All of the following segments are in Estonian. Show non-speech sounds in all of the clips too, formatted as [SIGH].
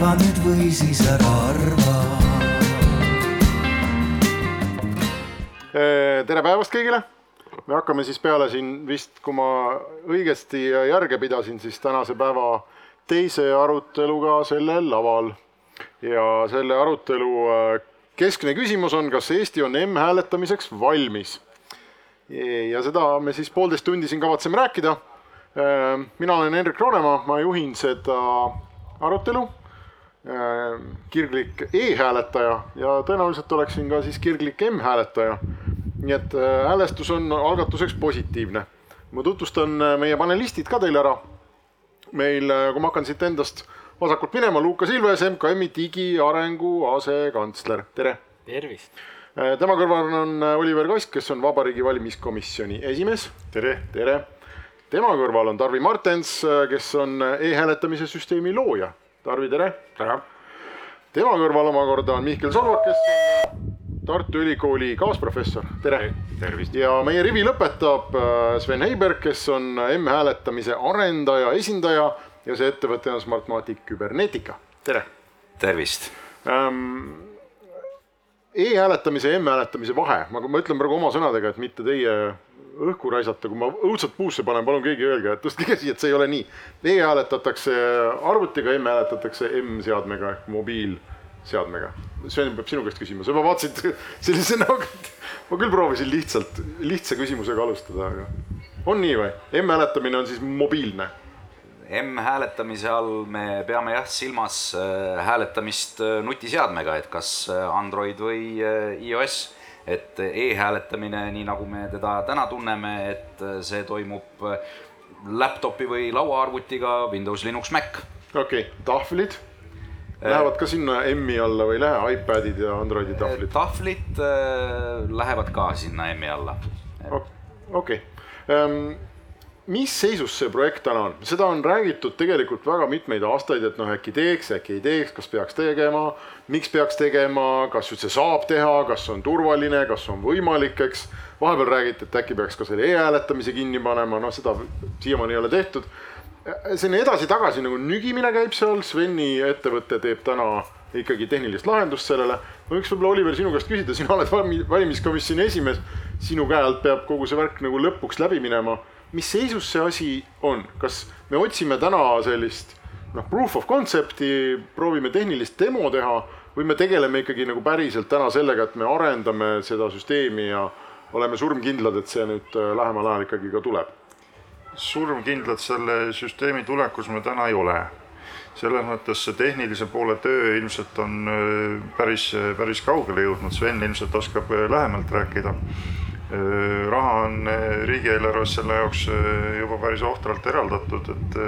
arva nüüd või siis ära arva tere päevast kõigile! me hakkame siis peale siin vist, kui ma õigesti järge pidasin, siis tänase päeva teise aruteluga sellel laval. ja selle arutelu äh, keskne küsimus on, kas Eesti on M-hääletamiseks valmis? ja seda me siis poolteist tundi siin kavatseme rääkida. Äh, mina olen Hendrik Roonemaa, ma juhin seda arutelu kirglik e-hääletaja ja tõenäoliselt oleksin ka siis kirglik M-hääletaja nii et äh, häälestus on algatuseks positiivne. ma tutvustan äh, meie panelistid ka teile ära. meil, äh, kui ma hakkan siit endast vasakult minema, Lukas Ilves, MKM-i digiarengu asekantsler, tere. tervist. tema kõrval on Oliver Kask, kes on Vabariigi Valimiskomisjoni esimees. tere. tere. tema kõrval on Tarvi Martens, kes on e-hääletamise süsteemi looja. Tarvi, tere. tere. tema kõrval omakorda on Mihkel Solvak, kes on Tartu Ülikooli kaasprofessor, tere! tervist! ja meie rivi lõpetab äh, Sven Heiberg, kes on M-hääletamise arendaja, esindaja ja see ettevõte on Smartmatic Cybernetica, tere! tervist ähm,! E-hääletamise ja M-hääletamise vahe, ma, ma ütlen praegu oma sõnadega, et mitte teie õhku raisata, kui ma õudselt puusse panen, palun keegi öelge, et tõstke käsi, et see ei ole nii. E-hääletatakse arvutiga, M-hääletatakse M-seadmega ehk mobiil seadmega? Sven peab sinu käest küsima, sa juba vaatasid [LAUGHS] sellise näoga, et ma küll proovisin lihtsalt, lihtsa küsimusega alustada, aga on nii või? M-hääletamine on siis mobiilne? M-hääletamise all me peame jah silmas äh, hääletamist äh, nutiseadmega, et kas äh, Android või iOS, et e-hääletamine, nii nagu me teda täna tunneme, et see toimub laptopi või lauaarvutiga Windows, Linux, Mac. okei okay., tahvlid Lähevad ka sinna M-i alla või ei lähe, iPadid ja Androidi tahvlid? tahvlid äh, lähevad ka sinna M-i alla. okei okay. ähm,, mis seisus see projekt täna on, seda on räägitud tegelikult väga mitmeid aastaid, et noh, äkki teeks, äkki ei teeks, kas peaks tegema, miks peaks tegema, kas üldse saab teha, kas on turvaline, kas on võimalik, eks. vahepeal räägiti, et äkki peaks ka selle e-hääletamise kinni panema, noh, seda siiamaani ei ole tehtud selline edasi-tagasi nagu nügimine käib seal, Sveni ettevõte teeb täna ikkagi tehnilist lahendust sellele. ma võiks võib-olla Oliver sinu käest küsida, sina oled valimiskomisjoni esimees, sinu käe alt peab kogu see värk nagu lõpuks läbi minema. Mis seisus see asi on, kas me otsime täna sellist noh, proof of concept'i, proovime tehnilist demo teha või me tegeleme ikkagi nagu päriselt täna sellega, et me arendame seda süsteemi ja oleme surmkindlad, et see nüüd äh, lähemal ajal ikkagi ka tuleb surmkindlad selle süsteemi tulekus me täna ei ole. selles mõttes see tehnilise poole töö ilmselt on äh, päris, päris kaugele jõudnud, Sven ilmselt oskab äh, lähemalt rääkida. Äh, raha on riigieelarves selle jaoks juba päris ohtralt eraldatud, et,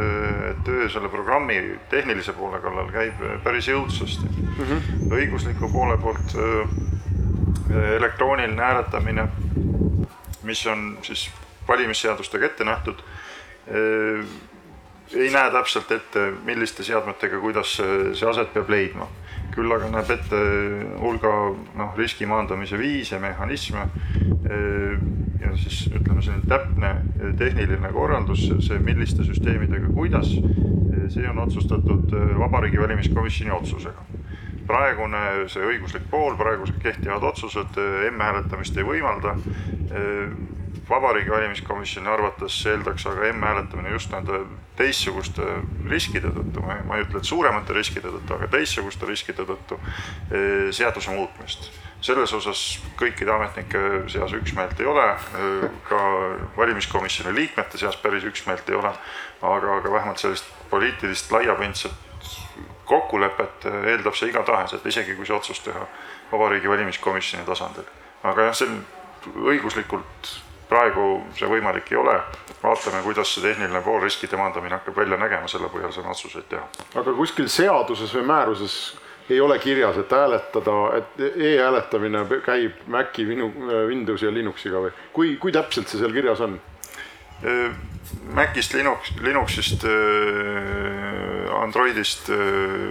töö selle programmi tehnilise poole kallal käib päris jõudsasti mm. -hmm. õigusliku poole poolt elektrooniline hääletamine, mis on siis valimisseadustega ette nähtud Äh, ei näe täpselt ette, milliste seadmetega, kuidas see aset peab leidma. Küll aga näeb ette hulga noh, riski maandamise viise, mehhanisme äh, ja siis ütleme, selline täpne tehniline korraldus, see, milliste süsteemidega, kuidas, see on otsustatud Vabariigi Valimiskomisjoni otsusega. Praegune see õiguslik pool, praegused kehtivad otsused M-hääletamist ei võimalda Vabariigi Valimiskomisjoni arvates eeldaks aga M-hääletamine just nende teistsuguste riskide tõttu, ma ei ütle, et suuremate riskide tõttu, aga teistsuguste riskide tõttu eh, seaduse muutmist. selles osas kõikide ametnike seas üksmeelt ei ole, eh, ka valimiskomisjoni liikmete seas päris üksmeelt ei ole, aga, aga vähemalt sellist poliitilist laiapindset kokkulepet eeldab see igatahes, et isegi kui see otsus teha Vabariigi Valimiskomisjoni tasandil. aga jah, see on õiguslikult praegu see võimalik ei ole, vaatame, kuidas see tehniline pool riskide maandamine hakkab välja nägema, selle põhjal saame otsuseid teha. aga kuskil seaduses või määruses ei ole kirjas, et hääletada, et e-hääletamine käib Maci, Windowsi ja Linuxiga või kui, kui täpselt see seal kirjas on? Macist, Linux, Linuxist, Androidist,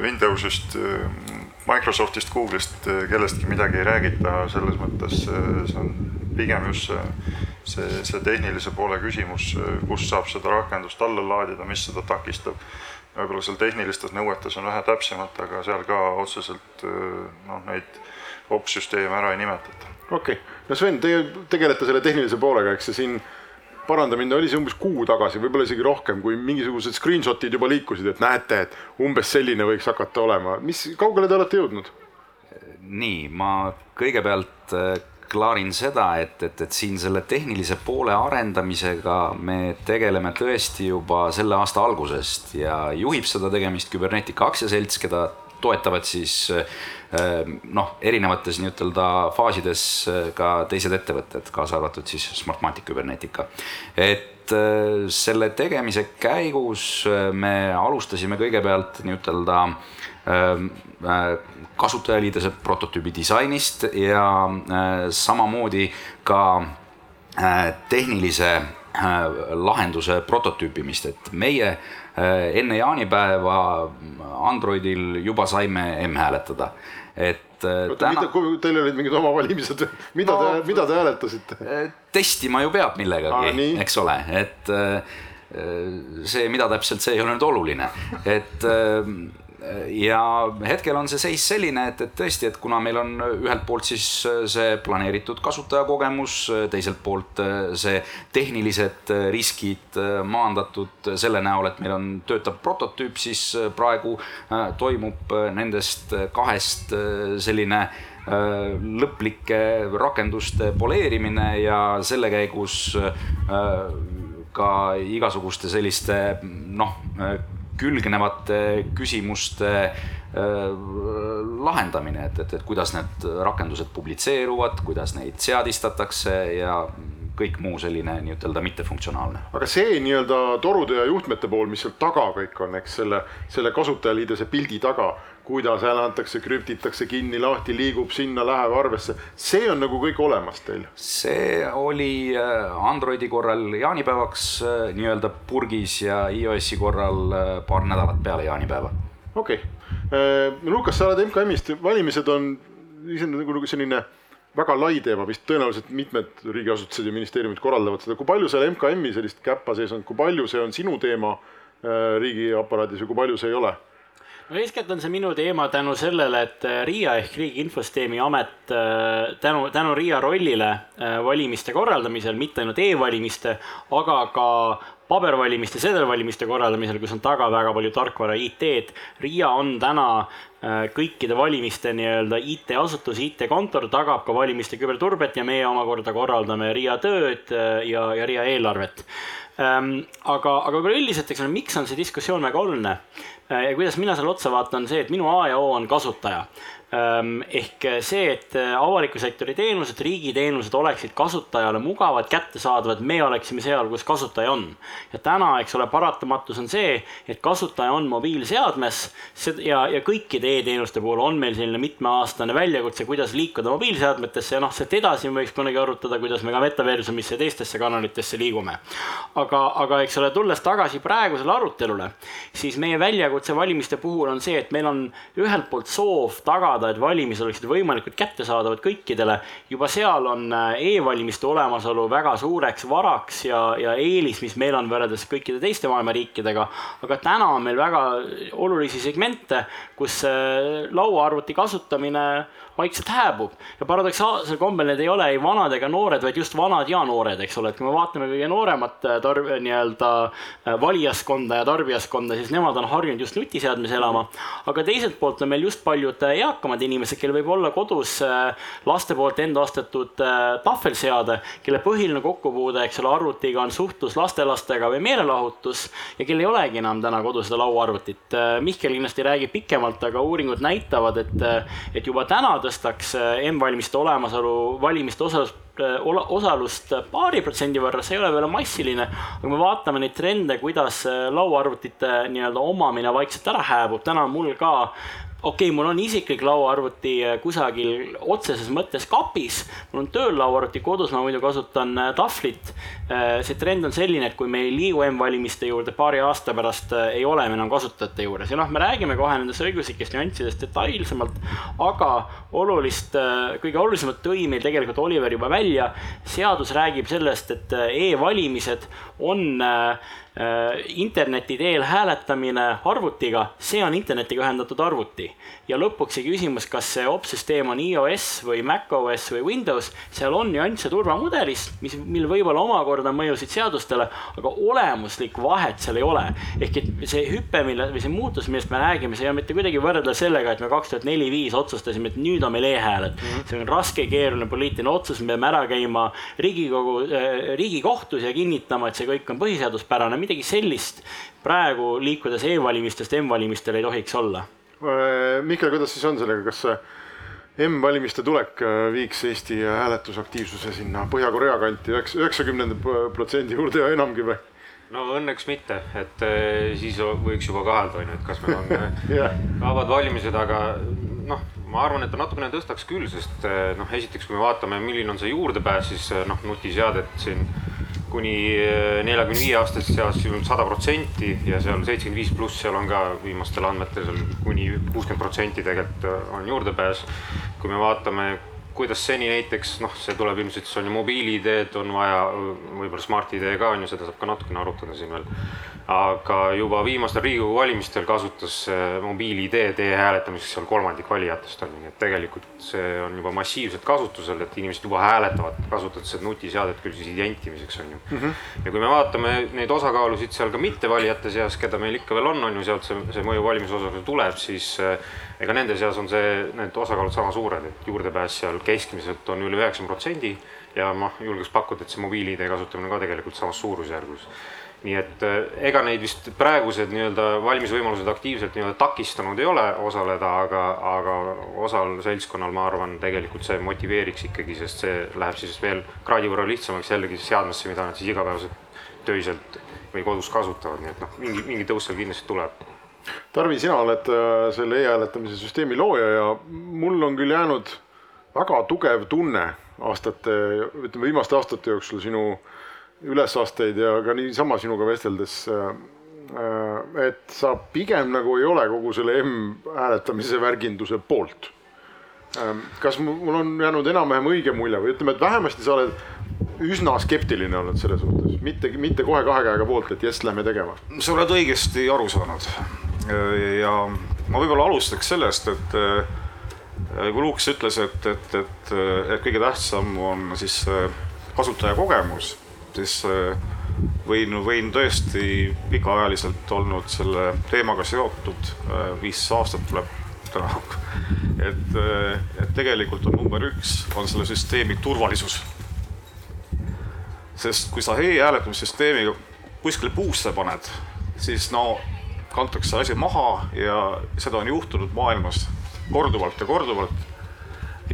Windowsist, Microsoftist, Google'ist kellestki midagi ei räägita, selles mõttes see on pigem just see, see, see tehnilise poole küsimus, kus saab seda rakendust alla laadida, mis seda takistab. võib-olla seal tehnilistes nõuetes on vähe täpsemalt, aga seal ka otseselt noh, neid opsüsteeme ära ei nimetata. okei okay., no Sven, teie tegelete selle tehnilise poolega, eks see siin paranda mind, oli see umbes kuu tagasi, võib-olla isegi rohkem, kui mingisugused screenshot'id juba liikusid, et näete, et umbes selline võiks hakata olema, mis, kaugele te olete jõudnud? nii, ma kõigepealt klaarin seda, et, et, et siin selle tehnilise poole arendamisega me tegeleme tõesti juba selle aasta algusest ja juhib seda tegemist Cybernetica aktsiaselts, keda toetavad siis äh, noh, erinevates nii-ütelda faasides äh, ka teised ettevõtted, kaasa arvatud siis Smartmatic Cybernetica. et selle tegemise käigus me alustasime kõigepealt nii-ütelda kasutajaliidese prototüübi disainist ja samamoodi ka tehnilise lahenduse prototüüpimist, et meie enne jaanipäeva Androidil juba saime M-hääletada, et täna..., teil olid mingid oma valimised, mida no, te, mida te hääletasite? testima ju peab millegagi, eks ole, et see, mida täpselt, see ei ole nüüd oluline, et ja hetkel on see seis selline, et, et tõesti, et kuna meil on ühelt poolt siis see planeeritud kasutajakogemus, teiselt poolt see tehnilised riskid maandatud selle näol, et meil on töötav prototüüp, siis praegu toimub nendest kahest selline lõplike rakenduste poleerimine ja selle käigus ka igasuguste selliste noh külgnevate küsimuste äh, lahendamine, et, et, et kuidas need rakendused publitseeruvad, kuidas neid seadistatakse ja kõik muu selline nii-ütelda mittefunktsionaalne. aga see nii-öelda torude ja juhtmete pool, mis seal taga kõik on, eks selle, selle kasutajaliidese pildi taga kuidas antakse, krüptitakse kinni, lahti, liigub sinna, läheb arvesse, see on nagu kõik olemas teil? see oli äh, Androidi korral jaanipäevaks äh, nii-öelda purgis ja iOS-i korral äh, paar nädalat peale jaanipäeva. okei okay., Lukas, sa oled MKM-ist, valimised on nagu selline väga lai teema, vist tõenäoliselt mitmed riigiasutused ja ministeeriumid korraldavad seda, kui palju seal MKM-i sellist käppa sees on, kui palju see on sinu teema riigiaparaadis ja kui palju see ei ole? No eeskätt on see minu teema tänu sellele, et äh, RIA ehk Riigi Infosüsteemi Amet äh, tänu, tänu RIA rollile äh, valimiste korraldamisel, mitte ainult e-valimiste, aga ka pabervalimiste, sedelvalimiste korraldamisel, kus on taga väga palju tarkvara IT-d. RIA on täna kõikide valimiste nii-öelda IT-asutus, IT-kontor tagab ka valimiste küberturbet ja meie omakorda korraldame RIA tööd ja, ja RIA eelarvet ähm,. aga, aga võib-olla üldiselt, eks ole, miks on see diskussioon väga oluline? Äh, ja kuidas mina selle otsa vaatan, on see, et minu A ja O on kasutaja. Ehm, ehk see, et äh, avaliku sektori teenused, riigiteenused oleksid kasutajale mugavad, kättesaadavad, me oleksime seal, kus kasutaja on. ja täna, eks ole, paratamatus on see, et kasutaja on mobiilseadmes ja, ja kõikide e-teenuste puhul on meil selline mitmeaastane väljakutse, kuidas liikuda mobiilseadmetesse ja noh, sealt edasi me võiks kunagi arutada, kuidas me ka metaversumisse ja teistesse kanalitesse liigume. aga, aga eks ole, tulles tagasi praegusele arutelule, siis meie väljakutse valimiste puhul on see, et meil on ühelt poolt soov tagada tagada, et valimised oleksid võimalikult kättesaadavad kõikidele. juba seal on äh, e-valimiste olemasolu väga suureks varaks ja, ja eelis, mis meil on võrreldes kõikide teiste maailma riikidega. aga täna on meil väga olulisi segmente, kus äh, lauaarvuti kasutamine vaikselt hääbub ja paradoksaalsel kombel need ei ole ei vanad ega noored, vaid just vanad ja noored, eks ole, et kui me vaatame kõige nooremat äh, tarb-, nii-öelda valijaskonda ja tarbijaskonda, siis nemad on harjunud just nutiseadmes elama. aga teiselt poolt on meil just paljud eakamad eakamad inimesed, kellel võib olla kodus äh, laste poolt enda ostetud äh, tahvelseade, kelle põhiline kokkupuude, eks ole, arvutiga on suhtlus lastelastega või meelelahutus ja kel ei olegi enam täna kodus seda lauaarvutit. Äh, Mihkel kindlasti räägib pikemalt, aga uuringud näitavad, et, et juba täna tõstaks M-valimiste olemasolu valimiste osalus osalust paari protsendi võrra, see ei ole veel massiline, aga me vaatame neid trende, kuidas lauaarvutite nii-öelda omamine vaikselt ära hääbub, täna on mul ka okei okay,, mul on isiklik lauaarvuti äh, kusagil otseses mõttes kapis, mul on tööl lauaarvuti kodus, ma muidu kasutan äh, tahvlit. Äh, see trend on selline, et kui me ei liigu M-valimiste juurde paari aasta pärast, ei ole me enam kasutajate juures ja noh, me räägime kohe nendest õiguslikest nüanssidest detailsemalt, aga olulist, kõige olulisemat tõi meil tegelikult Oliver juba välja. seadus räägib sellest, et e-valimised on äh, interneti teel hääletamine arvutiga, see on internetiga ühendatud arvuti. ja lõpuks see küsimus, kas see opsüsteem on iOS või macOS või Windows, seal on nüansse turvamudelis, mis, mil võib-olla omakorda mõjusid seadustele, aga olemuslikku vahet seal ei ole. ehk et see hüpe, mille või see muutus, millest me räägime, see ei ole mitte kuidagi võrreldav sellega, et me kaks tuhat neli-viis otsustasime, et nüüd on meil e-hääled mm. -hmm. see on raske, keeruline poliitiline otsus, me peame ära käima Riigikogu äh,, Riigikohtus ja kinnitama, et see kõik on põhiseaduspärane midagi sellist praegu liikudes e-valimistest M-valimistele ei tohiks olla. Äh, Mihkel, kuidas siis on sellega, kas M-valimiste tulek äh, viiks Eesti hääletusaktiivsuse sinna Põhja-Korea kanti üheksakümnenda protsendi juurde ja enamgi või? no õnneks mitte, et äh, siis võiks juba kahelda, on ju, et kas meil on [LAUGHS] yeah. vabad valimised, aga noh, ma arvan, et ta natukene tõstaks küll, sest noh, esiteks, kui me vaatame, milline on see juurdepääs, siis noh, nutiseadet siin kuni eh, neljakümne viie aastaste seas sada protsenti ja seal seitsekümmend viis pluss, seal on ka viimastel andmetel seal kuni kuuskümmend protsenti tegelikult eh, on juurdepääs. kui me vaatame, kuidas seni näiteks noh, see tuleb ilmselt, siis on ju mobiil-ID-d on vaja, võib-olla Smart-ID ka on ju, seda saab ka natukene arutada siin veel aga juba viimastel Riigikogu valimistel kasutas mobiil-ID e-hääletamiseks seal kolmandik valijatest on, nii et tegelikult see on juba massiivselt kasutusel, et inimesed juba hääletavad, kasutades seda nutiseadet küll siis identimiseks on ju mm. -hmm. ja kui me vaatame neid osakaalusid seal ka mittevalijate seas, keda meil ikka veel on, on ju sealt see, see mõju valimisosakaalule tuleb, siis eh, ega nende seas on see, need osakaalud sama suured, et juurdepääs seal keskmiselt on üle üheksakümne protsendi ja ma julgeks pakkuda, et see mobiil-ID kasutamine ka tegelikult samas suurusjärgus nii et äh, ega neid vist praegused nii-öelda valimisvõimalused aktiivselt nii-öelda takistanud ei ole osaleda, aga, aga osal seltskonnal, ma arvan, tegelikult see motiveeriks ikkagi, sest see läheb siis veel kraadi võrra lihtsamaks jällegi seadmesse, mida nad siis igapäevaselt töiselt või kodus kasutavad, nii et noh, mingi, mingi tõus seal kindlasti tuleb. Tarvi, sina oled äh, selle e-hääletamise süsteemi looja ja mul on küll jäänud väga tugev tunne aastate, ütleme viimaste aastate jooksul sinu äh, ülesasteid ja ka niisama sinuga vesteldes, äh, äh, et sa pigem nagu ei ole kogu selle M-hääletamise värginduse poolt. Ähm, kas mul on jäänud enam-vähem õige mulje või ütleme, et vähemasti sa oled üsna skeptiline olnud selle suhtes, mitte, mitte kohe kahe käega poolt, et jess, lähme tegema. sa oled õigesti aru saanud. ja ma võib-olla alustaks sellest, et äh, kui Luks ütles, et, et, et, et kõige tähtsam on siis kasutaja kogemus siis äh, võin, võin tõesti pikaajaliselt olnud selle teemaga seotud, äh, viis aastat tuleb täna. [LAUGHS] et, äh, et tegelikult on number üks, on selle süsteemi turvalisus. sest kui sa e-hääletamissüsteemiga kuskile puusse paned, siis no kantakse asi maha ja seda on juhtunud maailmas korduvalt ja korduvalt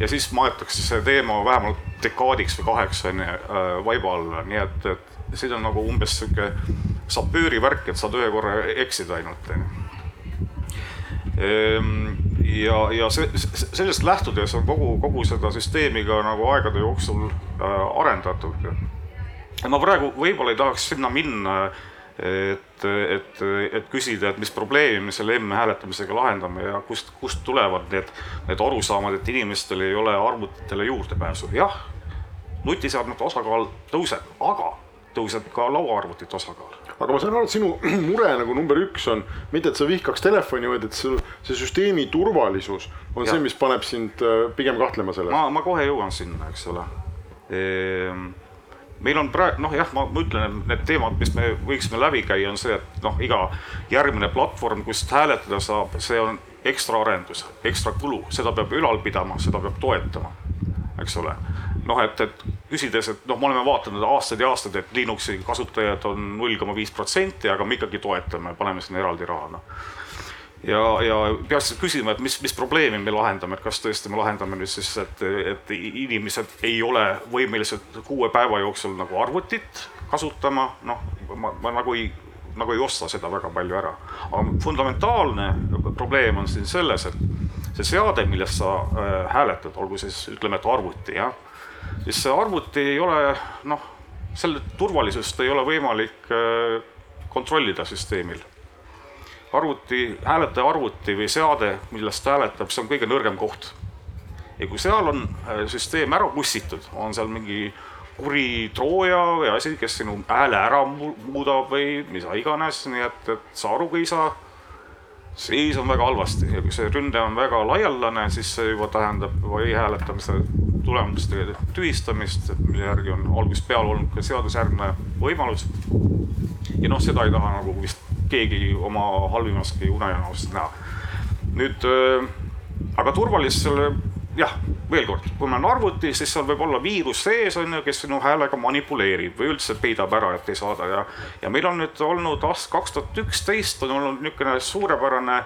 ja siis maetakse see teema vähemalt dekaadiks või kaheks on ju äh, vaiba alla, nii et, et siin on nagu umbes sihuke sapööri värk, et saad ühe korra eksida ainult on ju. Ehm, ja, ja see, sellest lähtudes on kogu, kogu seda süsteemi ka nagu aegade jooksul äh, arendatud. ma praegu võib-olla ei tahaks sinna minna äh, et, et, et küsida, et mis probleemi me selle M-hääletamisega lahendame ja kust, kust tulevad need, need arusaamad, et inimestel ei ole arvutitele juurdepääsu. jah, nutiseadmete osakaal tõuseb, aga tõuseb ka lauaarvutite osakaal. aga ma saan aru, et sinu [CLEARS THROAT] mure nagu number üks on mitte, et sa vihkaks telefoni, vaid et sul see süsteemi turvalisus on ja. see, mis paneb sind äh, pigem kahtlema selles. ma, ma kohe jõuan sinna, eks ole ehm meil on praegu noh, jah, ma ütlen, et need teemad, mis me võiksime läbi käia, on see, et noh, iga järgmine platvorm, kust hääletada saab, see on ekstra arendus, ekstra kulu, seda peab ülal pidama, seda peab toetama, eks ole. noh, et, et küsides, et noh, me oleme vaadanud aastaid ja aastaid, et Linuxi kasutajaid on null koma viis protsenti, aga me ikkagi toetame, paneme sinna eraldi raha, noh ja, ja peaks küsima, et mis, mis probleemi me lahendame, et kas tõesti me lahendame nüüd siis, et, et inimesed ei ole võimelised kuue päeva jooksul nagu arvutit kasutama, noh, ma, ma nagu ei nagu ei osta seda väga palju ära. aga fundamentaalne probleem on siin selles, et see seade, millest sa äh, hääletad, olgu siis ütleme, et arvuti jah, siis see arvuti ei ole noh, selle turvalisust ei ole võimalik äh, kontrollida süsteemil. Arvuti, hääletaja arvuti või seade, millest ta hääletab, see on kõige nõrgem koht. ja kui seal on äh, süsteem ära pussitud, on seal mingi kuri trooja või asi, kes sinu hääle ära muudab või mida iganes, nii et, et sa arugi ei saa siis on väga halvasti ja kui see ründe on väga laialdane, siis see juba tähendab juba e-hääletamise tulemuste tühistamist, mille järgi on algusest peale olnud ka seadusjärgne võimalus. ja noh, seda ei taha nagu vist keegi oma halvimaski unenäost näha. nüüd äh, aga turvalisusele jah, veel kord, kui meil on arvuti, siis seal võib olla viirus sees, on ju, kes sinu häälega manipuleerib või üldse peidab ära, et ei saada ja. ja meil on nüüd olnud aast kaks tuhat üksteist on olnud niisugune suurepärane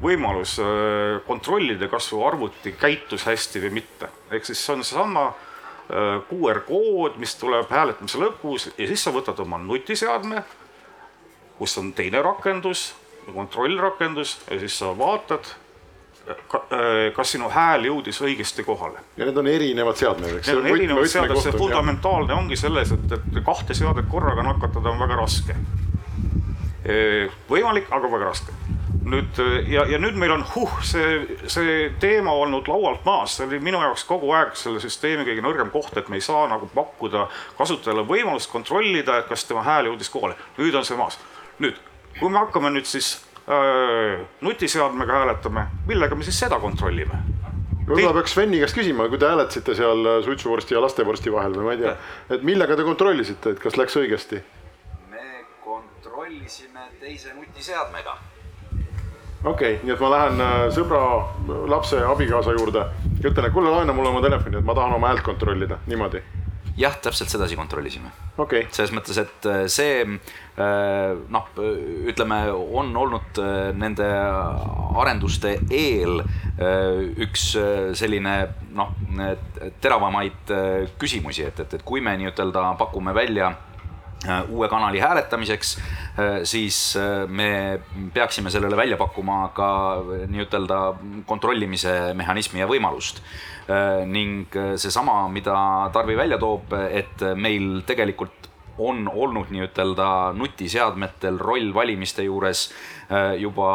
võimalus äh, kontrollida, kas su arvuti käitus hästi või mitte. ehk siis see on seesama äh, QR kood, mis tuleb hääletamise lõpus ja siis sa võtad oma nutiseadme, kus on teine rakendus, kontrollrakendus ja siis sa vaatad Äh, kas sinu hääl jõudis õigesti kohale. ja need on erinevad seadmed, eks? Need on erinevad seadmed, see fundamentaalne ongi selles, et, et kahte seadet korraga nakatada on väga raske. võimalik, aga väga raske. nüüd ja, ja nüüd meil on huh, see, see teema olnud laualt maas, see oli minu jaoks kogu aeg selle süsteemi kõige nõrgem koht, et me ei saa nagu pakkuda kasutajale võimalust kontrollida, et kas tema hääl jõudis kohale. nüüd on see maas. Nüüd, kui me hakkame nüüd siis Äh, nutiseadmega hääletame, millega me siis seda kontrollime? võib-olla peaks Sveni käest küsima, kui te hääletasite seal äh, suitsuvorsti ja lastevorsti vahel või ma ei tea, et millega te kontrollisite, et kas läks õigesti? me kontrollisime teise nutiseadmega. okei okay,, nii et ma lähen äh, sõbra, lapse, abikaasa juurde ja ütlen, et kuule, laena mulle oma telefoni, et ma tahan oma häält kontrollida, niimoodi jah, täpselt sedasi kontrollisime. Okay.. selles mõttes, et äh, see äh, noh, ütleme, on olnud äh, nende arenduste eel üks selline noh, teravamaid küsimusi, et, et, et kui me nii-ütelda pakume välja uue kanali hääletamiseks, siis me peaksime sellele välja pakkuma ka nii-ütelda kontrollimise mehhanismi ja võimalust. Äh, ning äh, seesama, mida Tarvi välja toob, et meil tegelikult on olnud nii-ütelda nutiseadmetel roll valimiste juures äh, juba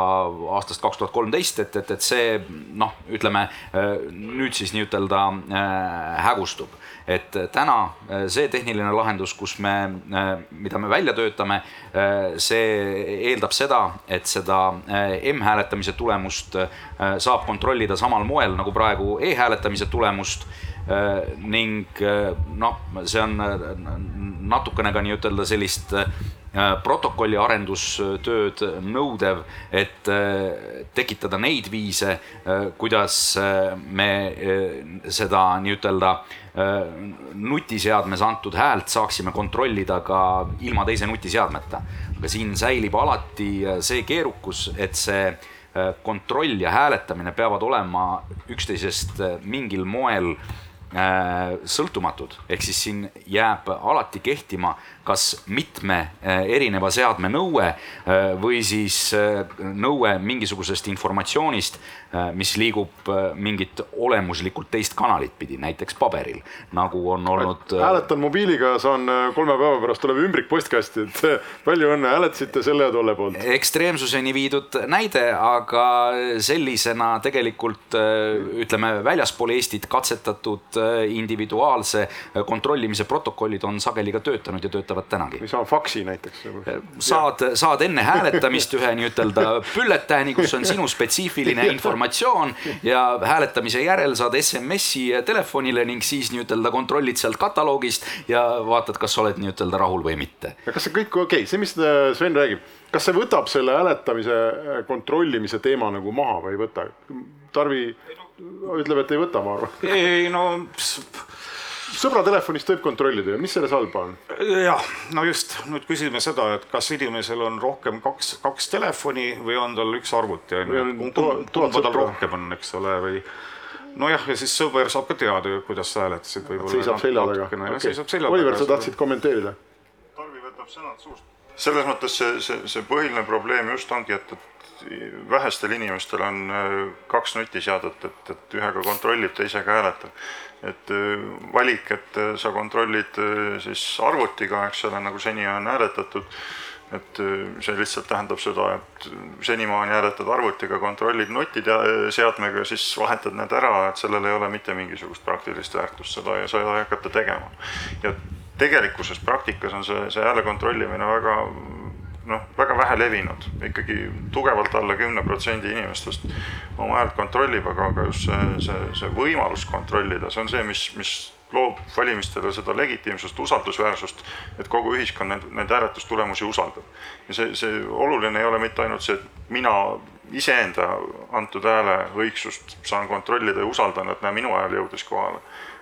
aastast kaks tuhat kolmteist, et, et, et see noh, ütleme nüüd siis nii-ütelda hägustub. Et täna äh, see tehniline lahendus, kus me, äh, mida me välja töötame, äh, see eeldab seda, et seda m-hääletamise tulemust saab kontrollida samal moel nagu praegu e-hääletamise tulemust ning noh, see on natukene ka nii-ütelda sellist protokolli arendustööd nõudev, et tekitada neid viise, kuidas me seda nii-ütelda Äh, nutiseadmes antud häält saaksime kontrollida ka ilma teise nutiseadmeta. aga siin säilib alati äh, see keerukus, et see äh, kontroll ja hääletamine peavad olema üksteisest mingil moel sõltumatud, ehk siis siin jääb alati kehtima kas mitme erineva seadme nõue või siis nõue mingisugusest informatsioonist, mis liigub mingit olemuslikult teist kanalit pidi, näiteks paberil, nagu on olnud. Hääletan mobiiliga, saan kolme päeva pärast tuleb ümbrik postkasti, et palju õnne, hääletasite selle ja tolle poolt. ekstreemsuseni viidud näide, aga sellisena tegelikult ütleme, väljaspool Eestit katsetatud individuaalse kontrollimise protokollid on sageli ka töötanud ja töötavad tänagi. või saan faksi näiteks. saad, saad enne hääletamist ühe nii-ütelda bülletääni, kus on sinu spetsiifiline informatsioon ja hääletamise järel saad SMS-i telefonile ning siis nii-ütelda kontrollid sealt kataloogist ja vaatad, kas oled nii-ütelda rahul või mitte. ja kas see kõik okei okay., see, mis Sven räägib, kas see võtab selle hääletamise äh, kontrollimise teema nagu maha või ei võta? Tarvi ütleb, et ei võta, ma arvan. ei no sõbra telefonist võib kontrollida ju, mis selles halba on? jah, no just, nüüd küsime seda, et kas inimesel on rohkem kaks, kaks telefoni või on tal üks arvuti on ju, kumba tal rohkem on, eks ole, või nojah, ja siis sõber saab ka teada ju, kuidas sa hääletasid võib-olla. seisab selja taga. Taga. Oliver, sa tahtsid kommenteerida? Tarvi võtab sõnad suust selles mõttes see, see, see põhiline probleem just ongi, et, et vähestel inimestel on äh, kaks nutiseadet, et, et ühega kontrollib, teisega hääletab. Et äh, valik, et äh, sa kontrollid siis arvutiga, eks ole, nagu seni on hääletatud, et see lihtsalt tähendab seda, et senimaani hääletad arvutiga, kontrollid nutiseadmega siis vahetad need ära, et sellel ei ole mitte mingisugust praktilist väärtust, seda ja seda ei hakata tegema. ja tegelikkuses praktikas on see, see hääle kontrollimine väga noh, väga vähe levinud, ikkagi tugevalt alla kümne protsendi inimestest oma häält kontrollib, aga, aga just see, see, see võimalus kontrollida, see on see, mis, mis loob valimistele seda legitiimsust, usaldusväärsust, et kogu ühiskond neid, neid hääletustulemusi usaldab. ja see, see oluline ei ole mitte ainult see, et mina iseenda antud hääle õigsust saan kontrollida ja usaldan, et näe, minu hääl jõudis kohale,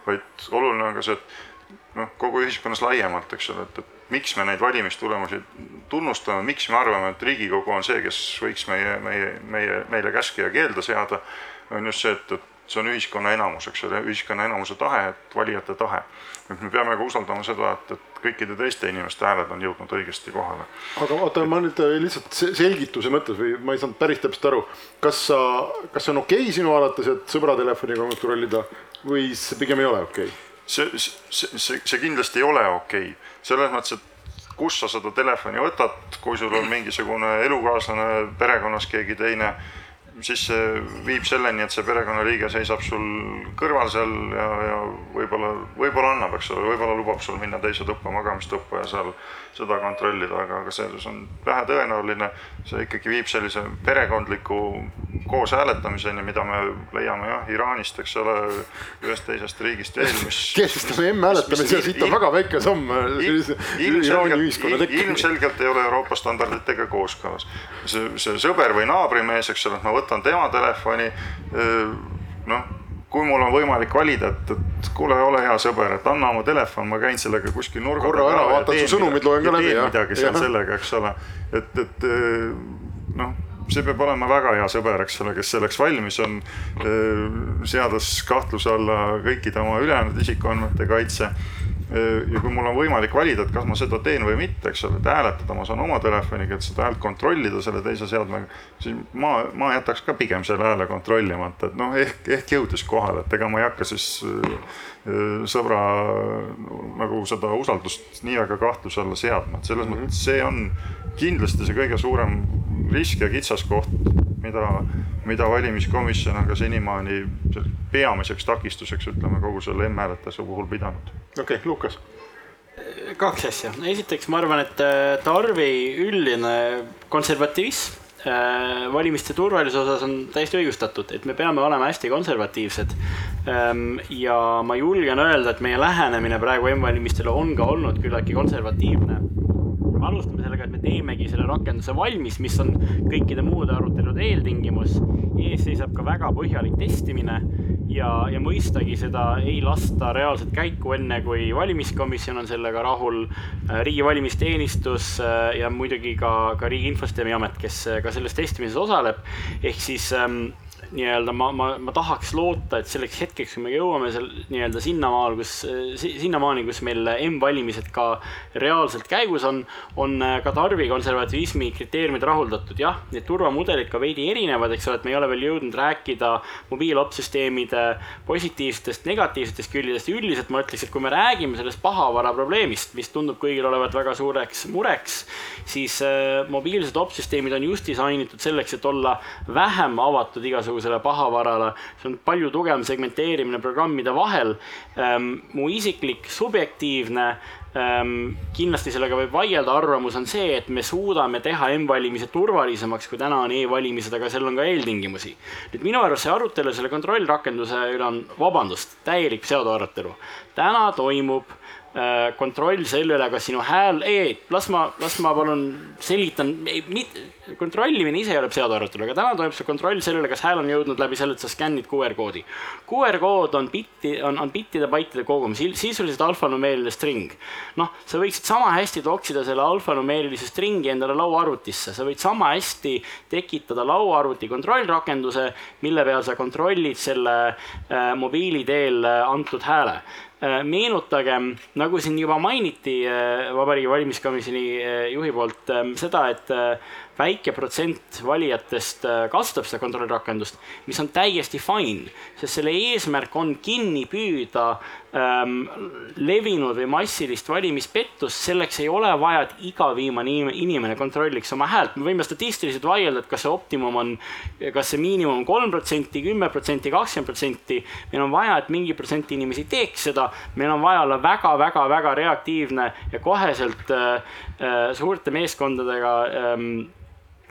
vaid oluline on ka see, et noh, kogu ühiskonnas laiemalt, eks ole, et, et miks me neid valimistulemusi tunnustame, miks me arvame, et Riigikogu on see, kes võiks meie, meie, meie, meile käske ja keelde seada, on just see, et, et see on ühiskonna enamus, eks ole, ühiskonna enamuse tahe, et valijate tahe. et me peame ka usaldama seda, et, et kõikide teiste inimeste hääled on jõudnud õigesti kohale. aga oota, ma nüüd lihtsalt selgituse mõttes või ma ei saanud päris täpselt aru, kas sa, kas see on okei okay sinu arvates, et sõbra telefoniga kontrollida või see pigem ei ole okei okay?? see, see, see, see kindlasti ei ole okei okay., selles mõttes, et kus sa seda telefoni võtad, kui sul on mingisugune elukaaslane, perekonnas keegi teine, siis see viib selleni, et see perekonnaliige seisab sul kõrval seal ja, ja võib-olla, võib-olla annab, eks ole, võib-olla lubab sul minna teise tuppa, magamistuppa ja seal seda kontrollida, aga, aga see on vähetõenäoline. see ikkagi viib sellise perekondliku koos hääletamiseni, mida me leiame jah, Iraanist, eks ole, ühest teisest riigist veel, mis. [LAUGHS] kehtestame m-hääletamise, siit on väga väike samm Iraani ühiskonna tekkimiseks. ilmselgelt ei ole Euroopa standarditega kooskõlas. see, see sõber või naabrimees, eks ole, ma võtan tema telefoni, noh kui mul on võimalik valida, et, et kuule, ole hea sõber, et anna oma telefon, ma käin sellega kuskil nurga korra ära, vaatad su sõnumid, loen ka läbi. midagi seal sellega, eks ole, et, et noh, see peab olema väga hea sõber, eks ole, kes selleks valmis on, seades kahtluse alla kõikide oma ülejäänud isikuandmete kaitse ja kui mul on võimalik valida, et kas ma seda teen või mitte, eks ole, et hääletada ma saan oma telefoniga, et seda häält kontrollida selle teise seadmega, siis ma, ma jätaks ka pigem selle hääle kontrollimata, et noh, ehk, ehk jõudis kohale, et ega ma ei hakka siis sõbra nagu seda usaldust nii väga kahtluse alla seadma, et selles mm -hmm. mõttes see on kindlasti see kõige suurem risk ja kitsaskoht, mida, mida valimiskomisjon on ka senimaani peamiseks takistuseks, ütleme, kogu selle m-hääletuse puhul pidanud. okei okay,, Lukas kaks asja, esiteks ma arvan, et äh, Tarvi üldine konservativism äh, valimiste turvalisuse osas on täiesti õigustatud, et me peame olema hästi konservatiivsed. Ähm, ja ma julgen öelda, et meie lähenemine praegu M-valimistele on ka olnud küllaltki konservatiivne me alustame sellega, et me teemegi selle rakenduse valmis, mis on kõikide muude arutelude eeltingimus. ees seisab ka väga põhjalik testimine ja, ja mõistagi seda ei lasta reaalselt käiku, enne kui valimiskomisjon on sellega rahul, äh, riigi valimisteenistus äh, ja muidugi ka, ka Riigi Infosüsteemi Amet, kes äh, ka selles testimises osaleb. ehk siis ähm, nii-öelda ma, ma, ma tahaks loota, et selleks hetkeks, kui me jõuame seal nii-öelda sinnamaal, kus, sinnamaani, kus meil M-valimised ka reaalselt käigus on, on ka tarvi konservativismi kriteeriumid rahuldatud. jah, need turvamudelid ka veidi erinevad, eks ole, et me ei ole veel jõudnud rääkida mobiilopsüsteemide positiivsetest, negatiivsetest küljedest. üldiselt ma ütleks, et kui me räägime sellest pahavara probleemist, mis tundub kõigil olevat väga suureks mureks, siis äh, mobiilsed opsüsteemid on just disainitud selleks, et olla vähem avatud igasugusele igasugusele pahavarale. see on palju tugevam segmenteerimine programmide vahel. Ehm, mu isiklik subjektiivne ehm, kindlasti sellega võib vaielda, arvamus on see, et me suudame teha M-valimised turvalisemaks, kui täna on e-valimised, aga seal on ka eeltingimusi. nüüd minu arust see arutelu selle kontrollrakenduse üle on, vabandust, täielik pseudoarutelu. täna toimub kontroll selle üle, kas sinu hääl, ei, las ma, las ma palun selgitan, kontrollimine ise ei ole pseudoarutelu, aga täna toimub see kontroll selle üle, kas hääl on jõudnud läbi selle, et sa skännid QR koodi. QR kood on bitti, on, on bittide, baitide kogum, sisuliselt alfanumeeriline string. noh, sa võiksid sama hästi toksida selle alfanumeerilise stringi endale lauaarvutisse, sa võid sama hästi tekitada lauaarvuti kontrollrakenduse, mille peal sa kontrollid selle äh, mobiili teel äh, antud hääle meenutagem, nagu siin juba mainiti Vabariigi Valimiskomisjoni juhi poolt seda, et väike protsent valijatest äh, kasutab seda kontrollrakendust, mis on täiesti fine, sest selle eesmärk on kinni püüda ähm, levinud või massilist valimispettust, selleks ei ole vaja, et iga viimane inimene kontrolliks oma häält, me võime statistiliselt vaielda, et kas see optimum on, kas see miinimum on kolm protsenti, kümme protsenti, kakskümmend protsenti. meil on vaja, et mingi protsent inimesi teeks seda, meil on vaja olla väga-väga-väga reaktiivne ja koheselt äh, äh, suurte meeskondadega ähm,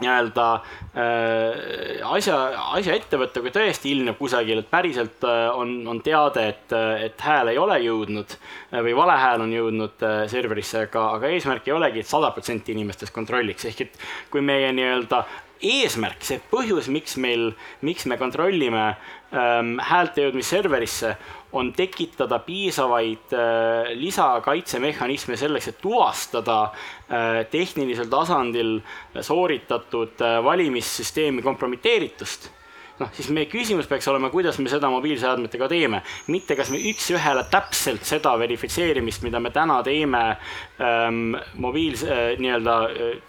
nii-öelda äh, asja, asja ette võtta, kui tõesti ilmneb kusagil, et päriselt äh, on, on teade, et, et hääl ei ole jõudnud äh, või vale hääl on jõudnud äh, serverisse, aga, aga eesmärk ei olegi et, et sada protsenti inimestest kontrolliks, ehk et kui meie nii-öelda eesmärk, see põhjus, miks meil, miks me kontrollime ähm, häälte jõudmist serverisse, on tekitada piisavaid äh, lisakaitsemehhanisme selleks, et tuvastada äh, tehnilisel tasandil sooritatud äh, valimissüsteemi kompromiteeritust noh, siis meie küsimus peaks olema, kuidas me seda mobiilseadmetega teeme, mitte kas me üks-ühele täpselt seda verifitseerimist, mida me täna teeme ähm, mobiils- äh,, nii-öelda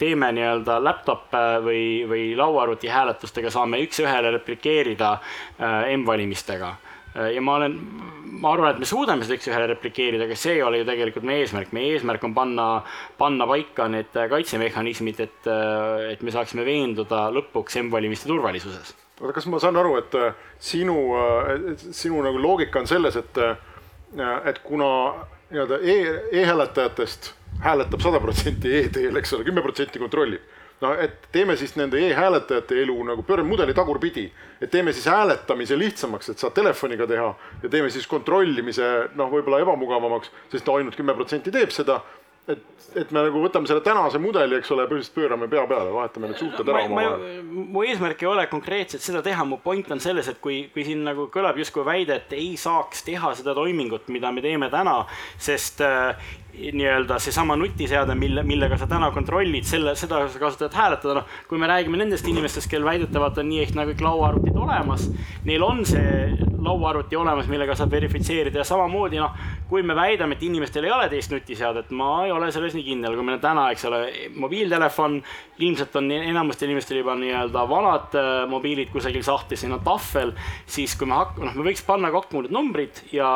teeme nii-öelda laptop äh, või, või lauaarvuti hääletustega, saame üks-ühele replikeerida äh, M-valimistega. Äh, ja ma olen, ma arvan, et me suudame seda üks-ühele replikeerida, aga see ei ole ju tegelikult meie eesmärk, meie eesmärk on panna, panna paika need kaitsemehhanismid, et, äh, et me saaksime veenduda lõpuks M-valimiste turvalisuses oota, kas ma saan aru, et äh, sinu, äh, sinu nagu loogika on selles, et, äh, et kuna nii-öelda e, e-hääletajatest hääletab sada protsenti e-teel, eks ole, kümme protsenti kontrollib. no et teeme siis nende e-hääletajate elu nagu pöörame mudeli tagurpidi, et teeme siis hääletamise lihtsamaks, et saad telefoniga teha ja teeme siis kontrollimise noh, võib-olla ebamugavamaks, sest ainult kümme protsenti teeb seda et, et me nagu võtame selle tänase mudeli, eks ole, põhimõtteliselt pöörame pea peale, vahetame need suhted ära omavahel. mu eesmärk ei ole konkreetselt seda teha, mu point on selles, et kui, kui siin nagu kõlab justkui väide, et ei saaks teha seda toimingut, mida me teeme täna, sest äh, nii-öelda seesama nutiseade, mille, millega sa täna kontrollid, selle, seda sa kasutad hääletada, noh. kui me räägime nendest inimestest, kel väidetavalt on nii ehk naa kõik lauaarvutid olemas, neil on see lauaarvuti olemas, millega saab verifitseerida. Ja samamoodi noh, kui me väidame, et inimestel ei ole teist nutiseadet, ma ei ole selles nii kindel, kui meil on täna, eks ole, mobiiltelefon, ilmselt on enamustel inimestel juba nii-öelda vanad äh, mobiilid kusagil sahtlis, siin on tahvel, siis kui me hak-, noh, me võiks panna kokku need numbrid ja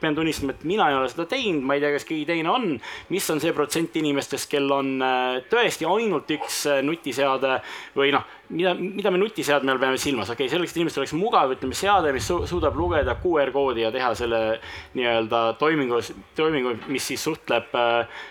pean tunnistama, et mina ei ole seda teinud, ma ei tea, kas keegi teine on, mis on see protsent inimestest, kel on äh, tõesti ainult üks äh, nutiseade või noh, mida, mida me nutiseadme all peame silmas, okei okay,, selleks, et inimestel oleks mugav, ütleme seade, mis su suudab lugeda QR koodi ja teha selle nii-öelda toimingu, toimingu, mis siis suhtleb,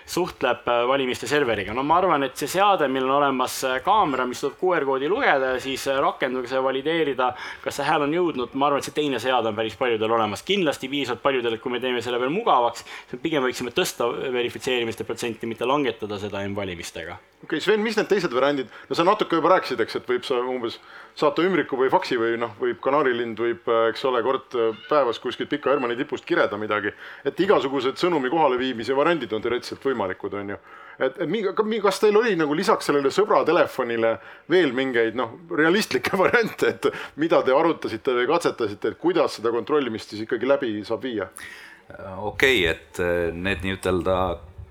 suhtleb valimiste serveriga. no ma arvan, et see seade, millel on olemas kaamera, mis suudab QR koodi lugeda ja siis rakenduga valideerida, kas see hääl on jõudnud, ma arvan, et see teine seade on päris paljudel olemas, kindlasti piisavalt paljudel, et kui me teeme selle veel mugavaks, pigem võiksime tõsta verifitseerimiste protsenti, mitte langetada seda M-valimistega. Okei okay,, Sven, mis need teised variandid, no sa natuke juba rääkisid, eks, et võib sa umbes saata ümbriku või faksi või noh, võib kanarilind võib, eks ole, kord päevas kuskilt Pika Hermanni tipust kireda midagi. et igasugused sõnumi kohaleviimise variandid on teoreetiliselt võimalikud, on ju. et, et kas teil oli nagu lisaks sellele sõbra telefonile veel mingeid noh, realistlikke [LAUGHS] variante, et mida te arutasite või katsetasite, et kuidas seda kontrollimist siis ikkagi läbi saab viia? okei okay,, et need nii-ütelda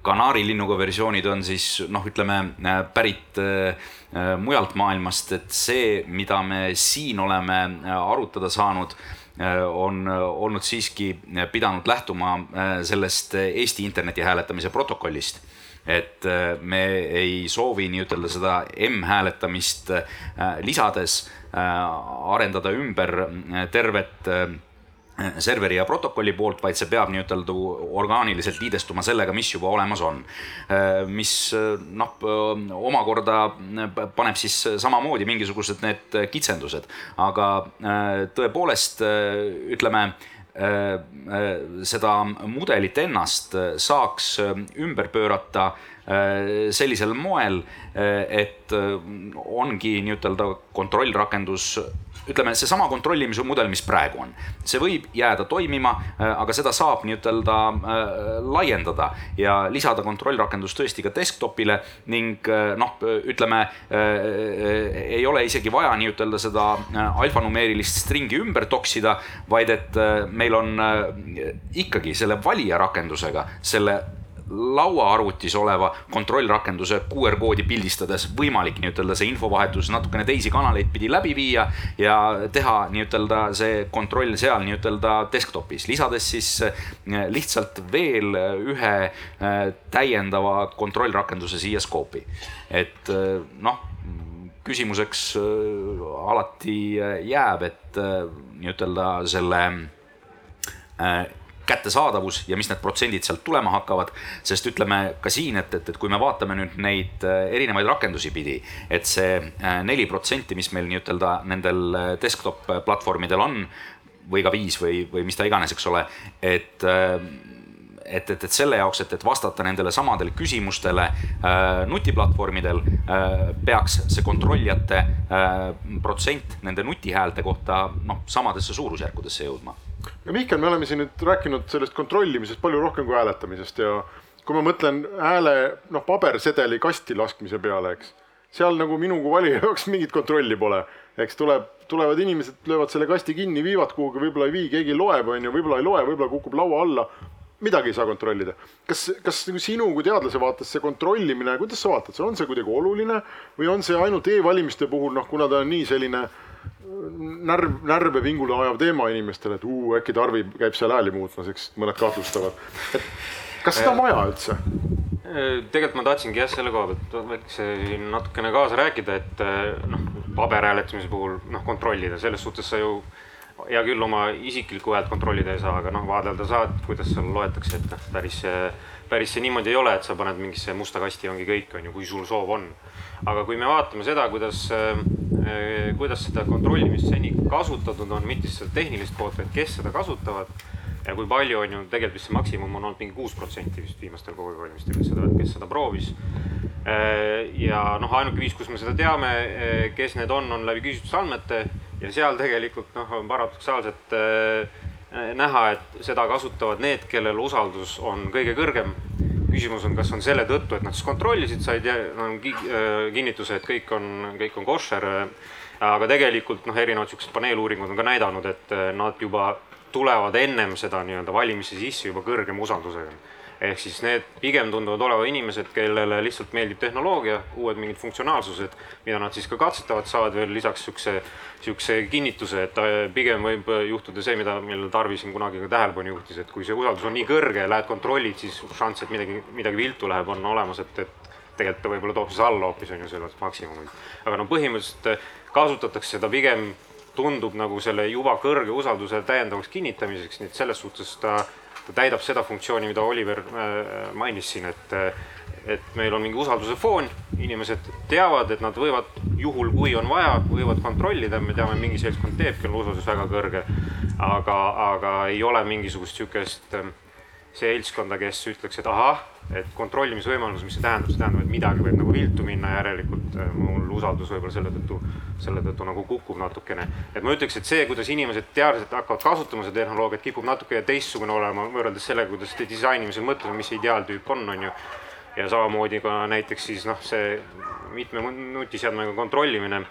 kanaarilinnuga versioonid on siis noh, ütleme äh, pärit äh, äh, mujalt maailmast, et see, mida me siin oleme arutada saanud, on olnud siiski pidanud lähtuma sellest Eesti interneti hääletamise protokollist. Et me ei soovi nii-ütelda seda M-hääletamist lisades arendada ümber tervet serveri ja protokolli poolt, vaid see peab nii-ütelda orgaaniliselt liidestuma sellega, mis juba olemas on. mis noh, omakorda paneb siis samamoodi mingisugused need kitsendused, aga tõepoolest ütleme seda mudelit ennast saaks ümber pöörata sellisel moel, et ongi nii-ütelda kontrollrakendus ütleme, seesama kontrollimise mudel, mis praegu on, see võib jääda toimima, aga seda saab nii-ütelda laiendada ja lisada kontrollrakendus tõesti ka desktopile ning noh, ütleme ei ole isegi vaja nii-ütelda seda alfanumeerilist stringi ümber toksida, vaid et meil on ikkagi selle valija rakendusega, selle lauaarvutis oleva kontrollrakenduse QR koodi pildistades võimalik nii-ütelda see infovahetus natukene teisi kanaleid pidi läbi viia ja teha nii-ütelda see kontroll seal nii-ütelda desktop'is, lisades siis lihtsalt veel ühe täiendava kontrollrakenduse siia skoopi. et noh, küsimuseks alati jääb, et nii-ütelda selle kättesaadavus ja mis need protsendid sealt tulema hakkavad. sest ütleme ka siin, et, et, et kui me vaatame nüüd neid äh, erinevaid rakendusi pidi, et see äh, neli protsenti, mis meil nii-ütelda nendel äh, desktop platvormidel on või ka viis või, või mis ta iganes, eks ole, et et, et, et selle jaoks, et, et vastata nendele samadele küsimustele äh, nutiplatvormidel äh,, peaks see kontrollijate äh, protsent nende nutihäälte kohta noh, samadesse suurusjärkudesse jõudma no Mihkel, me oleme siin nüüd rääkinud sellest kontrollimisest palju rohkem kui hääletamisest ja kui ma mõtlen hääle noh, pabersedeli kasti laskmise peale, eks, seal nagu minu kui valija [LAUGHS] jaoks mingit kontrolli pole, eks tuleb, tulevad inimesed, löövad selle kasti kinni, viivad kuhugi, võib-olla ei vii, keegi loeb, on ju, võib-olla ei loe, võib-olla kukub laua alla. Midagi ei saa kontrollida. kas, kas nagu sinu kui teadlase vaates see kontrollimine, kuidas sa vaatad, on see kuidagi oluline või on see ainult e-valimiste puhul, noh, kuna ta on nii selline närv, närve vingule ajav teema inimestele, et uu, äkki Tarvi käib seal hääli muutmas, eks mõned kahtlustavad. kas seda on vaja üldse? tegelikult ma tahtsingi jah, selle koha pealt väikse natukene kaasa rääkida, et noh, paberhääletamise puhul noh, kontrollida, selles suhtes sa ju hea küll, oma isiklikku häält kontrollida ei saa, aga noh, vaadelda saad, kuidas seal loetakse, et noh, päris päris see niimoodi ei ole, et sa paned mingisse musta kasti, ongi kõik, on ju, kui sul soov on. aga kui me vaatame seda, kuidas kuidas seda kontrollimist seni kasutatud on, mitte seda tehnilist poolt, vaid kes seda kasutavad. Ja kui palju on ju tegelikult vist see maksimum on olnud mingi kuus protsenti vist viimastel KOV valimistel, kes seda, kes seda proovis. Äh, ja noh, ainuke viis, kus me seda teame, äh, kes need on, on läbi küsitlusandmete ja seal tegelikult noh, on paradoksaalselt näha, et seda kasutavad need, kellel usaldus on kõige kõrgem küsimus on, kas on selle tõttu, et nad siis kontrollisid, said no, äh, kinnituse, et kõik on, kõik on koššer. aga tegelikult noh, erinevad siuksed paneeluuringud on ka näidanud, et äh, nad juba tulevad ennem seda nii-öelda valimisse sisse juba kõrgema usaldusega ehk siis need pigem tunduvad olevat inimesed, kellele lihtsalt meeldib tehnoloogia, uued mingid funktsionaalsused, mida nad siis ka katsetavad, saavad veel lisaks siukse, siukse kinnituse, et äh, pigem võib juhtuda see, mida, millele Tarvi siin kunagi ka tähelepanu juhtis, et kui see usaldus on nii kõrge, lähed kontrollid, siis šanss, et midagi, midagi viltu läheb, on olemas, et, et tegelikult ta võib-olla toob siis alla hoopis on ju sellest maksimumit. aga no põhimõtteliselt äh, kasutatakse seda pigem tundub nagu selle juba kõrge usalduse täiendavaks kinnitamiseks, nii et selles suhtes ta ta täidab seda funktsiooni, mida Oliver äh, mainis siin, et, et meil on mingi usalduse foon, inimesed teavad, et nad võivad juhul, kui on vaja, võivad kontrollida, me teame, mingi seltskond teeb, kellel usaldus väga kõrge. aga, aga ei ole mingisugust sihukest ähm, seltskonda, kes ütleks, et ahah et kontrollimisvõimalus, mis see tähendab, see tähendab, et midagi võib nagu viltu minna, järelikult äh, mul usaldus võib-olla selle tõttu, selle tõttu nagu kukub natukene. et ma ütleks, et see, kuidas inimesed teadliselt hakkavad kasutama seda tehnoloogiat, kipub natuke teistsugune olema võrreldes sellega, kuidas disainimisel mõtleme, mis see ideaaltüüp on, on ju. ja samamoodi ka näiteks siis noh, see mitme nutiseadmega kontrollimine.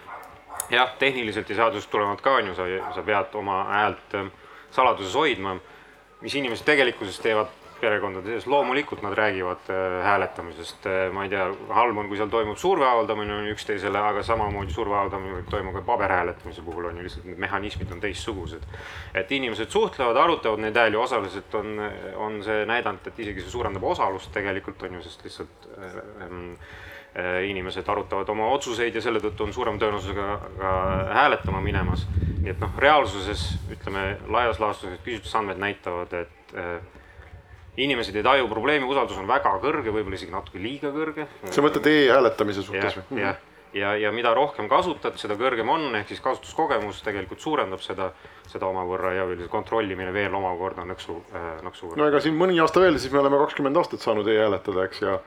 jah, tehniliselt ja seadusest tulenevalt ka on ju, sa, sa pead oma häält äh, saladuses hoidma mis inimesed tegelikkuses teevad perekondade sees, loomulikult nad räägivad äh, hääletamisest, äh, ma ei tea, halb on, kui seal toimub surve avaldamine üksteisele, aga samamoodi surve avaldamine võib toimuda ka paberhääletamise puhul on ju lihtsalt need mehhanismid on teistsugused. et inimesed suhtlevad, arutavad neid hääli, osaliselt on, on see näidanud, et isegi see suurendab osalust tegelikult on ju, sest lihtsalt ähm, äh, inimesed arutavad oma otsuseid ja selle tõttu on suurema tõenäosusega ka hääletama minemas. nii et noh, reaalsuses ütleme laias laastus küsitlusandmed näitavad, et inimesed ei taju probleemi, usaldus on väga kõrge, võib-olla isegi natuke liiga kõrge. sa mõtled e-hääletamise suhtes või? jah, ja, ja mida rohkem kasutad, seda kõrgem on, ehk siis kasutuskogemus tegelikult suurendab seda, seda omavõrra ja kontrollimine veel omakorda nõksu äh,, nõksu võrra. no ega siin mõni aasta veel, siis me oleme kakskümmend aastat saanud e-hääletada, eks, ja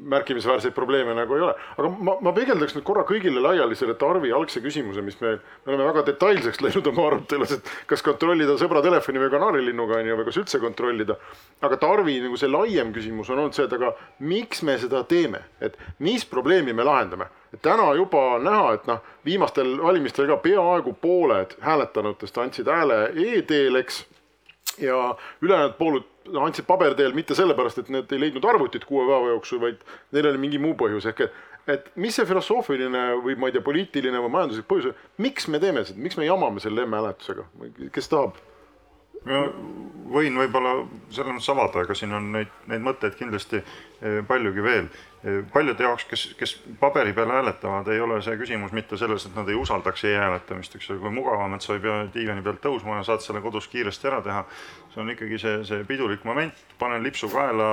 märkimisväärseid probleeme nagu ei ole. aga ma, ma peegeldaks nüüd korra kõigile laiali selle Tarvi algse küsimuse, mis me, me oleme väga detailseks läinud oma arutelus, et kas kontrollida sõbra telefoni või kanaarilinnuga on ju, või kas üldse kontrollida. aga Tarvi nagu see laiem küsimus on olnud see, et aga miks me seda teeme, et mis probleemi me lahendame et täna juba on näha, et noh, viimastel valimistel ka peaaegu pooled hääletanutest andsid hääle e-teel, eks. ja ülejäänud pooled andsid paberteel mitte sellepärast, et need ei leidnud arvutit kuue päeva jooksul, vaid neil oli mingi muu põhjus. Ehk et, et mis see filosoofiline või ma ei tea, poliitiline või majanduslik põhjus, miks me teeme seda, miks me jamame selle emme-hääletusega, kes tahab? ma võin võib-olla selles mõttes avada, aga siin on neid, neid mõtteid kindlasti eh, paljugi veel paljude jaoks, kes, kes paberi peal hääletavad, ei ole see küsimus mitte selles, et nad ei usaldaks e-hääletamist, eks ole, kui mugavam, et sa ei pea diivani pealt tõusma ja saad selle kodus kiiresti ära teha. see on ikkagi see, see pidulik moment, panen lipsu kaela,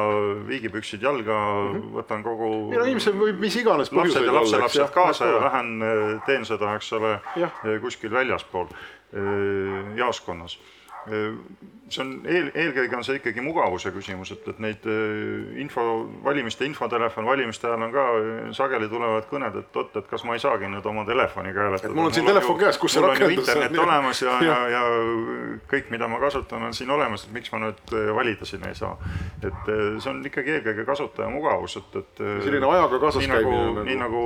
viigipüksid jalga mm, -hmm. võtan kogu. ja inimesel võib mis iganes lapsed ja lapselapsed kaasa ja lähen teen seda, eks ole, kuskil väljaspool jaoskonnas see on eel, eelkõige on see ikkagi mugavuse küsimus, et, et neid äh, info, valimiste infotelefon, valimiste ajal on ka äh, sageli tulevad kõned, et oot, et kas ma ei saagi nüüd oma telefoniga hääletada. mul on siin telefon käes, kus see rakendus on. internet olemas ja, ja, ja kõik, mida ma kasutan, on siin olemas, et miks ma nüüd äh, valida siin ei saa. et see on ikkagi eelkõige kasutaja mugavus, et, et. selline ajaga kaasas käimine. Nagu, nii nagu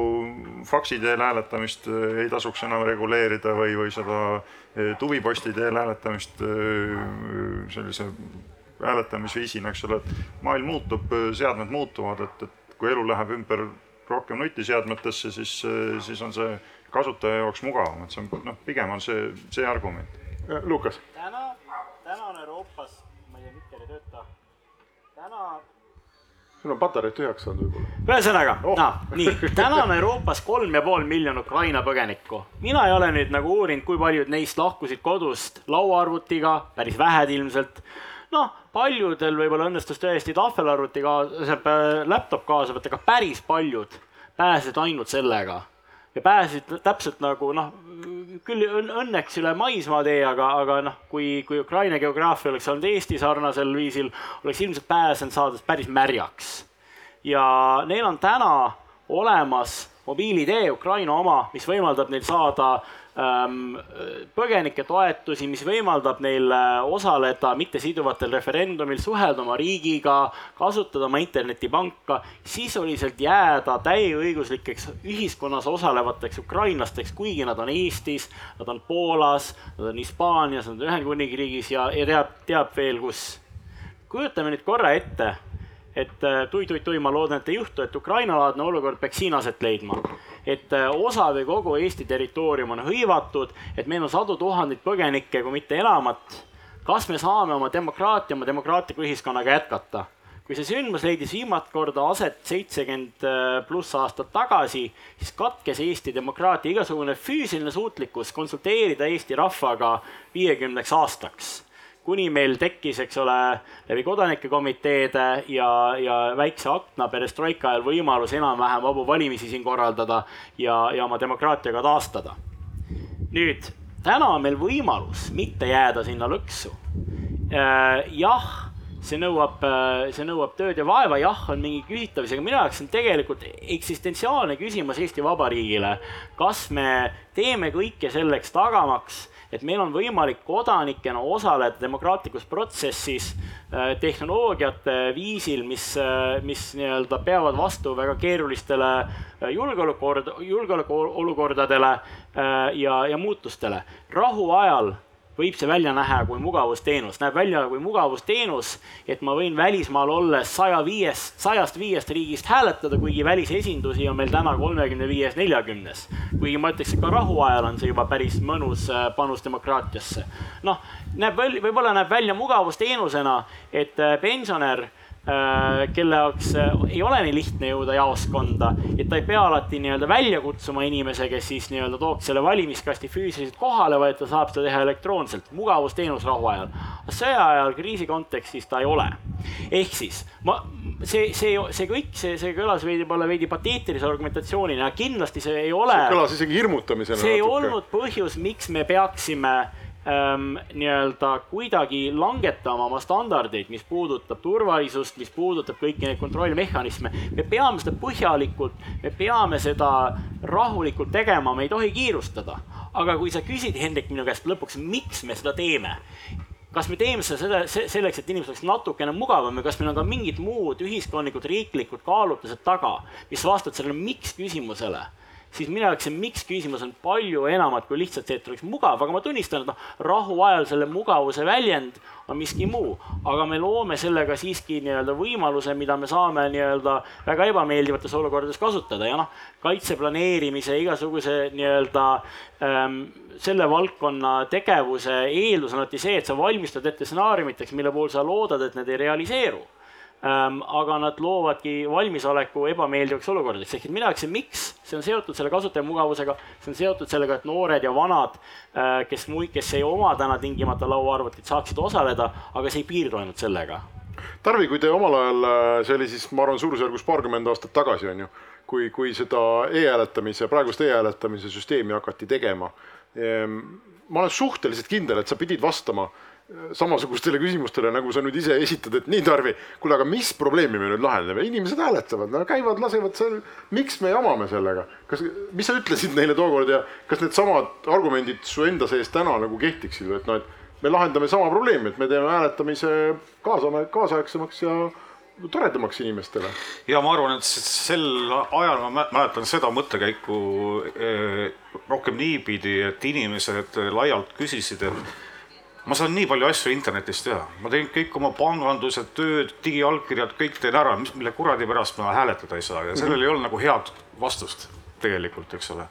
faksi teel hääletamist ei tasuks enam reguleerida või, või seda tuviposti teel hääletamist sellise hääletamisviisina, eks ole, et maailm muutub, seadmed muutuvad, et, et kui elu läheb ümber rohkem nutiseadmetesse, siis, siis on see kasutaja jaoks mugavam, et see on noh, pigem on see, see argument. Lukas. täna, täna on Euroopas, ma ei tea, mikker ei tööta, täna sul on patareid tühjaks saanud võib-olla. ühesõnaga oh., no nii, täna on Euroopas kolm ja pool miljon Ukraina põgenikku. mina ei ole nüüd nagu uurinud, kui paljud neist lahkusid kodust lauaarvutiga, päris vähed ilmselt. noh, paljudel võib-olla õnnestus tõesti tahvelarvuti kaasa, laptop kaasa võtta, aga päris paljud pääsesid ainult sellega ja pääsesid täpselt nagu noh, küll õnneks üle maismaatee, aga, aga noh, kui, kui Ukraina geograafia oleks olnud Eesti sarnasel viisil, oleks ilmselt pääsenud saades päris märjaks. ja neil on täna olemas mobiil-ID Ukraina oma, mis võimaldab neil saada põgenike toetusi, mis võimaldab neil äh, osaleda mittesiduvatel referendumil, suhelda oma riigiga, kasutada oma internetipanka, sisuliselt jääda täieõiguslikeks ühiskonnas osalevateks ukrainlasteks, kuigi nad on Eestis, nad on Poolas, nad on Hispaanias, nad on Ühendkuningriigis ja, ja teab, teab veel kus. kujutame nüüd korra ette et tui-tui-tui, äh, ma loodan, et ei juhtu, et Ukraina-laadne olukord peaks siin aset leidma. Et äh, osa või kogu Eesti territoorium on hõivatud, et meil on sadu tuhandeid põgenikke, kui mitte enamat. kas me saame oma demokraatia, oma demokraatliku ühiskonnaga jätkata? kui see sündmus leidis viimast korda aset seitsekümmend äh, pluss aastat tagasi, siis katkes Eesti demokraatia igasugune füüsiline suutlikkus konsulteerida Eesti rahvaga viiekümneks aastaks kuni meil tekkis, eks ole, läbi kodanike komiteede ja, ja väikse akna perestroika ajal võimalus enam-vähem vabu valimisi siin korraldada ja, ja oma demokraatiaga taastada. nüüd, täna on meil võimalus mitte jääda sinna lõksu. Äh, jah see nõuab, see nõuab tööd ja vaeva, jah, on mingi küsitavus, aga minu jaoks on tegelikult eksistentsiaalne küsimus Eesti Vabariigile. kas me teeme kõike selleks tagamaks, et meil on võimalik kodanikena osaleda demokraatlikus protsessis äh, tehnoloogiate viisil, mis, äh, mis nii-öelda peavad vastu väga keerulistele äh, julgeolekuolukord, julgeolekuolukordadele ja, ja muutustele. rahuajal võib see välja näha kui mugavusteenus, näeb välja kui mugavusteenus, et ma võin välismaal olles saja viiest, sajast viiest riigist hääletada, kuigi välisesindusi on meil täna kolmekümne viies, neljakümnes. kuigi ma ütleks, et ka rahuajal on see juba päris mõnus äh, panus demokraatiasse. noh, näeb, võib-olla näeb välja mugavusteenusena, et äh, pensionär kelle jaoks äh, ei ole nii lihtne jõuda jaoskonda, et ta ei pea alati nii-öelda välja kutsuma inimese, kes siis nii-öelda tooks selle valimiskasti füüsiliselt kohale, vaid ta saab seda teha elektroonselt, mugavusteenus rahuajal. sõja ajal, kriisi kontekstis ta ei ole. ehk siis ma, see, see, see kõik, see, see kõlas veidi, võib-olla veidi pateetilise argumentatsioonina, kindlasti see ei ole. see kõlas isegi hirmutamisena. see ei natuke. olnud põhjus, miks me peaksime ähm, nii-öelda kuidagi langetama oma standardeid, mis puudutab turvalisust, mis puudutab kõiki neid kontrollmehhanisme. me peame seda põhjalikult, me peame seda rahulikult tegema, me ei tohi kiirustada. aga kui sa küsid, Hendrik, minu käest lõpuks, miks me seda teeme, kas me teeme seda selleks, et inimesel oleks natukene mugavam ja kas meil on ka mingid muud ühiskondlikud, riiklikud kaalutlused taga, mis vastavad sellele miks küsimusele siis jaoks see miks küsimus on palju enamat kui lihtsalt see, et oleks mugav, aga ma tunnistan, et noh, rahuajal selle mugavuse väljend on miski muu, aga me loome sellega siiski nii-öelda võimaluse, mida me saame nii-öelda väga ebameeldivates olukordades kasutada ja noh, kaitse planeerimise igasuguse nii-öelda ähm, selle valdkonna tegevuse eeldus on alati see, et sa valmistad ette stsenaariumiteks, mille puhul sa loodad, et need ei realiseeru. Aga nad loovadki valmisoleku ebameeldivaks olukordadeks, ehk et jaoks see miks, see on seotud selle kasutajamugavusega, see on seotud sellega, et noored ja vanad äh,, kes kes ei oma täna tingimata lauaarvutit, saaksid osaleda, aga see ei piirdu ainult sellega. Tarvi, kui te omal ajal, äh, see oli siis, ma arvan, suurusjärgus paarkümmend aastat tagasi on ju, kui, kui seda e-hääletamise, praegust e-hääletamise süsteemi hakati tegema. Ehm, ma olen suhteliselt kindel, et sa pidid vastama samasugustele küsimustele, nagu sa nüüd ise esitad, et nii, Tarvi, kuule, aga mis probleemi me nüüd lahendame, inimesed hääletavad, no käivad, lasevad seal, miks me jamame sellega? kas, mis sa ütlesid neile tookord ja kas needsamad argumendid su enda sees täna nagu kehtiksid et noh, et me lahendame sama probleemi, et me teeme hääletamise kaasame, kaasaegsemaks ja toredamaks inimestele. ja ma arvan, et sel ajal ma mäletan seda mõttekäiku eh, rohkem niipidi, et inimesed laialt küsisid, et ma saan nii palju asju internetis teha, ma teen kõik oma pangandused, tööd, digiallkirjad, kõik teen ära, mis, mille kuradi pärast ma hääletada ei saa. Ja sellel ei olnud nagu head vastust tegelikult, eks ole.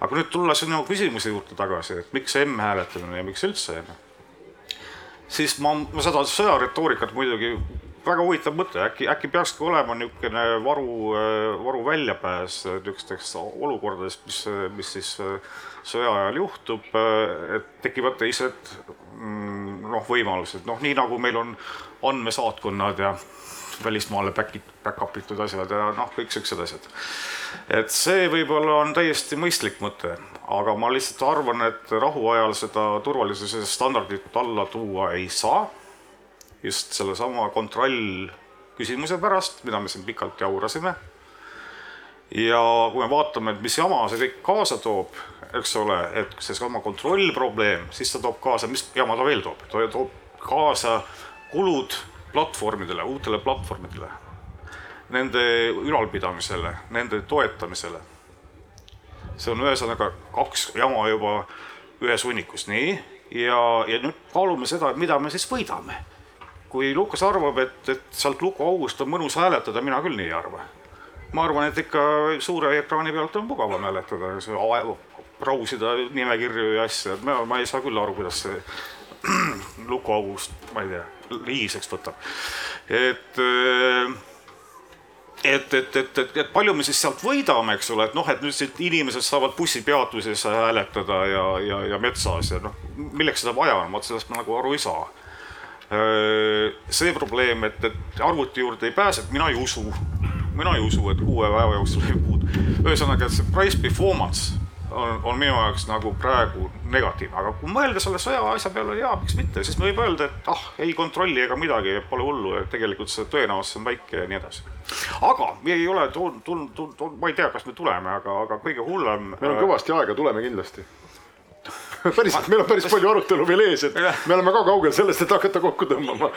aga nüüd tulla sinu küsimuse juurde tagasi, et miks see M-hääletamine ja miks üldse, siis ma, ma seda sõjaretoorikat muidugi väga huvitav mõte, äkki, äkki peakski olema niisugune varu, varu väljapääs niisugusteks olukordadest, mis, mis siis sõja ajal juhtub, et tekivad teised mm, noh, võimalused, noh, nii nagu meil on andmesaatkonnad ja välismaale back, back-up itud asjad ja noh, kõik siuksed asjad. et see võib-olla on täiesti mõistlik mõte, aga ma lihtsalt arvan, et rahuajal seda turvalisuse standardit alla tuua ei saa. just sellesama kontroll küsimuse pärast, mida me siin pikalt jaurasime. Ja kui me vaatame, et mis jama see kõik kaasa toob eks ole, et seesama kontrollprobleem, siis ta toob kaasa, mis jama ta veel toob, ta toob kaasa kulud platvormidele, uutele platvormidele, nende ülalpidamisele, nende toetamisele. see on ühesõnaga kaks jama juba ühes hunnikus, nii, ja, ja nüüd kaalume seda, mida me siis võidame. kui Lukas arvab, et, et sealt lukuaugust on mõnus hääletada, mina küll nii ei arva ma arvan, et ikka suure ekraani pealt on mugavam hääletada, see brausida nimekirju ja asju, et ma, ma ei saa küll aru, kuidas see [CLEARS THROAT] lukuaugust, ma ei tea, liiseks võtab. et et, et, et, et, et palju me siis sealt võidame, eks ole, et noh, et nüüd siit inimesed saavad bussipeatuses hääletada ja, ja, ja metsas ja noh, milleks seda vaja on, vot sellest ma nagu aru ei saa. see probleem, et, et arvuti juurde ei pääse, mina ei usu, mina ei usu, et kuue päeva jooksul ei puudu. ühesõnaga, et see price performance on, on minu jaoks nagu praegu negatiivne, aga kui mõelda selle sõja asja peale, jaa, miks mitte, siis võib öelda, et ah, ei kontrolli ega midagi, pole hullu, et tegelikult see tõenäosus on väike ja nii edasi. aga me ei ole tulnud, tulnud, ma ei tea, kas me tuleme, aga, aga kõige hullem. meil on kõvasti aega, tuleme kindlasti [LAUGHS] päriselt, meil on päris palju arutelu veel ees, et me oleme ka kaugel sellest, et hakata kokku tõmbama.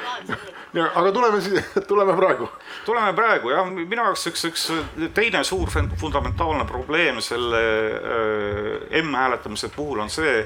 aga tuleme siis, [LAUGHS] tuleme praegu. tuleme praegu jah, minu jaoks üks, üks teine suur fundamentaalne probleem selle äh, M-hääletamise puhul on see,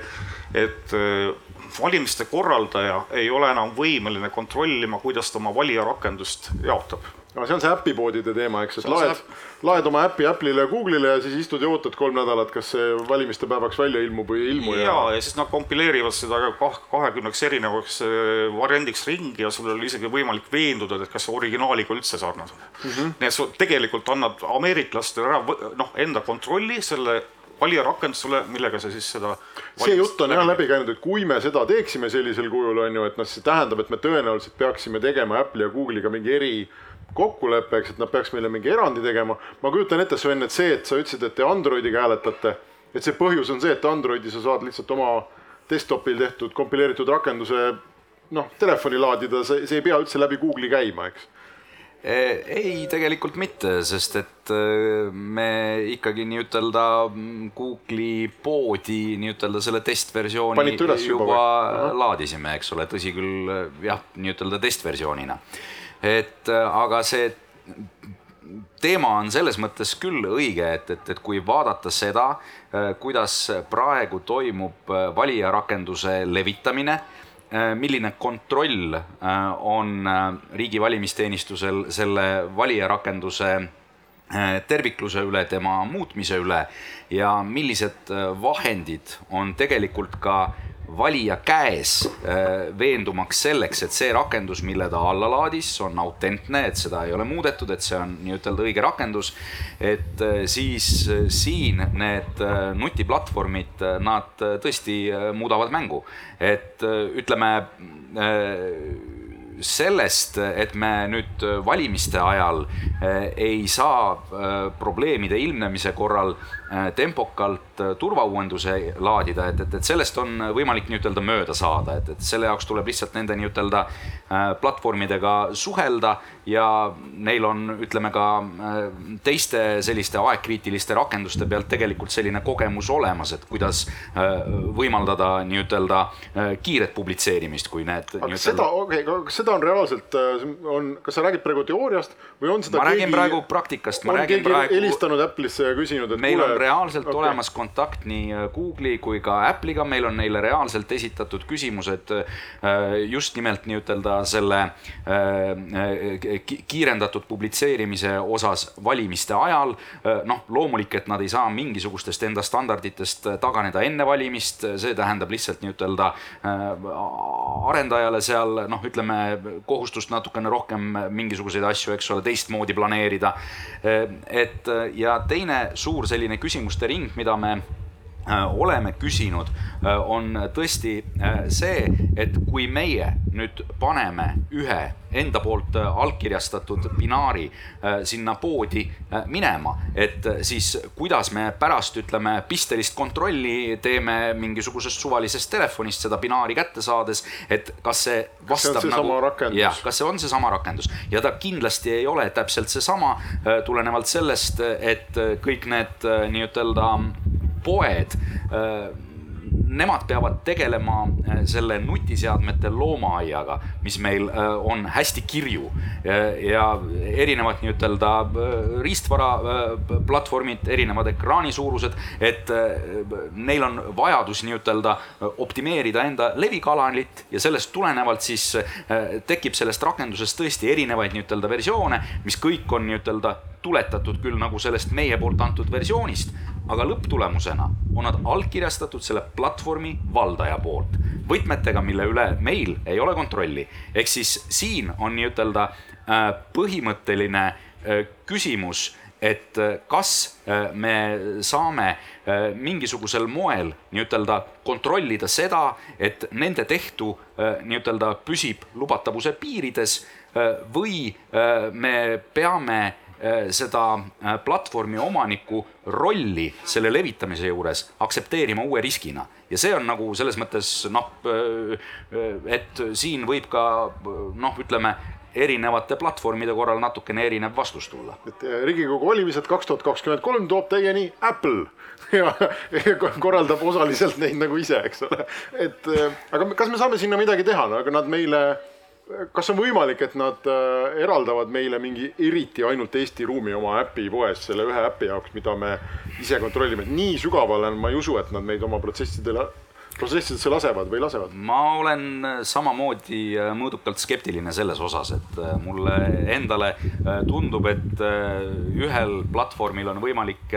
et äh, valimiste korraldaja ei ole enam võimeline kontrollima, kuidas ta oma valijarakendust jaotab no see on see äpipoodide teema, eks, et laed, laed oma äpi Apple'ile ja Google'ile ja siis istud ja ootad kolm nädalat, kas see valimiste päevaks välja ilmub või ei ilmu. ja, ja, ja siis nad kompileerivad seda kah kahekümneks erinevaks äh, variandiks ringi ja sul oli isegi võimalik veenduda, et kas see originaaliga üldse sarnased mm. -hmm. nii et sa tegelikult annad ameeriklastele ära noh, enda kontrolli selle valijarakendusele, millega sa siis seda see jutt on jah läbi käinud, et kui me seda teeksime sellisel kujul, on ju, et noh, see tähendab, et me tõenäoliselt peaksime tegema Apple'i ja Google'iga mingi eri kokkuleppeks, et nad peaks meile mingi erandi tegema. ma kujutan ette, Sven, et see, et sa ütlesid, et te Androidiga hääletate, et see põhjus on see, et Androidi sa saad lihtsalt oma desktopil tehtud kompileeritud rakenduse noh, telefoni laadida, see, see ei pea üldse läbi Google'i käima, eks. Eh, ei, tegelikult mitte, sest et eh, me ikkagi nii-ütelda Google'i poodi nii-ütelda selle testversiooni juba, juba laadisime, eks ole, tõsi küll jah, nii-ütelda testversioonina. Et aga see teema on selles mõttes küll õige, et, et, et kui vaadata seda, kuidas praegu toimub valijarakenduse levitamine Äh, milline kontroll äh, on äh, riigi valimisteenistusel selle valijarakenduse tervikluse üle, tema muutmise üle ja millised vahendid on tegelikult ka valija käes äh, veendumaks selleks, et see rakendus, mille ta alla laadis, on autentne, et seda ei ole muudetud, et see on nii-ütelda õige rakendus. et äh, siis äh, siin need nutiplatvormid, nad tõesti muudavad mängu, et ütleme sellest, et me nüüd valimiste ajal ei saa probleemide ilmnemise korral tempokalt turvauuenduse laadida, et, et, et sellest on võimalik nii-ütelda mööda saada, et, et selle jaoks tuleb lihtsalt nende nii-ütelda platvormidega suhelda ja neil on, ütleme ka teiste selliste aegkriitiliste rakenduste pealt tegelikult selline kogemus olemas, et kuidas võimaldada nii-ütelda kiiret publitseerimist, kui need. aga seda, okei okay,, kas seda on reaalselt, äh, on, kas sa räägid praegu teooriast või on seda ma keegi, räägin praegu praktikast, ma räägin praegu. helistanud Apple'isse ja küsinud, et kuule, on reaalselt okay. olemas kontakt nii äh, Google'i kui ka Apple'iga, meil on neile reaalselt esitatud küsimused äh, just nimelt nii-ütelda selle kiirendatud publitseerimise osas valimiste ajal. noh, loomulik, et nad ei saa mingisugustest enda standarditest taganeda enne valimist, see tähendab lihtsalt nii-ütelda arendajale seal noh, ütleme kohustust natukene rohkem mingisuguseid asju, eks ole, teistmoodi planeerida. et ja teine suur selline küsimuste ring, mida me oleme küsinud, äh, on tõesti äh, see, et kui meie nüüd paneme ühe enda poolt allkirjastatud binaari sinna poodi minema, et siis kuidas me pärast ütleme pistelist kontrolli teeme mingisugusest suvalisest telefonist seda binaari kätte saades, et kas see vastab see nagu, jah, kas see on seesama rakendus? Ja ta kindlasti ei ole täpselt seesama, tulenevalt sellest, et kõik need nii-ütelda poed äh, nemad peavad tegelema äh, selle nutiseadmete loomaaiaga, mis meil äh, on hästi kirju. Ja erinevad nii-ütelda riistvara platvormid, erinevad ekraani suurused, et neil on vajadus nii-ütelda optimeerida enda levikanalit ja sellest tulenevalt siis tekib sellest rakendusest tõesti erinevaid nii-ütelda versioone, mis kõik on nii-ütelda tuletatud küll nagu sellest meie poolt antud versioonist, aga lõpptulemusena on nad allkirjastatud selle platvormi valdaja poolt võtmetega, mille üle meil ei ole kontrolli. ehk siis siin on nii-ütelda äh, põhimõtteline äh, küsimus, et äh, kas me saame mingisugusel moel nii-ütelda kontrollida seda, et nende tehtu nii-ütelda püsib lubatavuse piirides või me peame seda äh, platvormi omaniku rolli selle levitamise juures aktsepteerima uue riskina. ja see on nagu selles mõttes noh, äh, et siin võib ka noh, ütleme erinevate platvormide korral natukene erinev vastus tulla. et Riigikogu valimised kaks tuhat kakskümmend kolm toob teieni Apple [LAUGHS] ja, korraldab osaliselt neid nagu ise, eks ole. et aga kas me saame sinna midagi teha, aga nad meile kas on võimalik, et nad äh, eraldavad meile mingi eriti ainult Eesti ruumi oma äpi poes selle ühe äpi jaoks, mida me ise kontrollime, et nii sügavale ma ei usu, et nad meid oma protsessidele protsessidesse lasevad või lasevad? ma olen samamoodi äh, mõõdukalt skeptiline selles osas, et äh, mulle endale tundub, et ühel platvormil on võimalik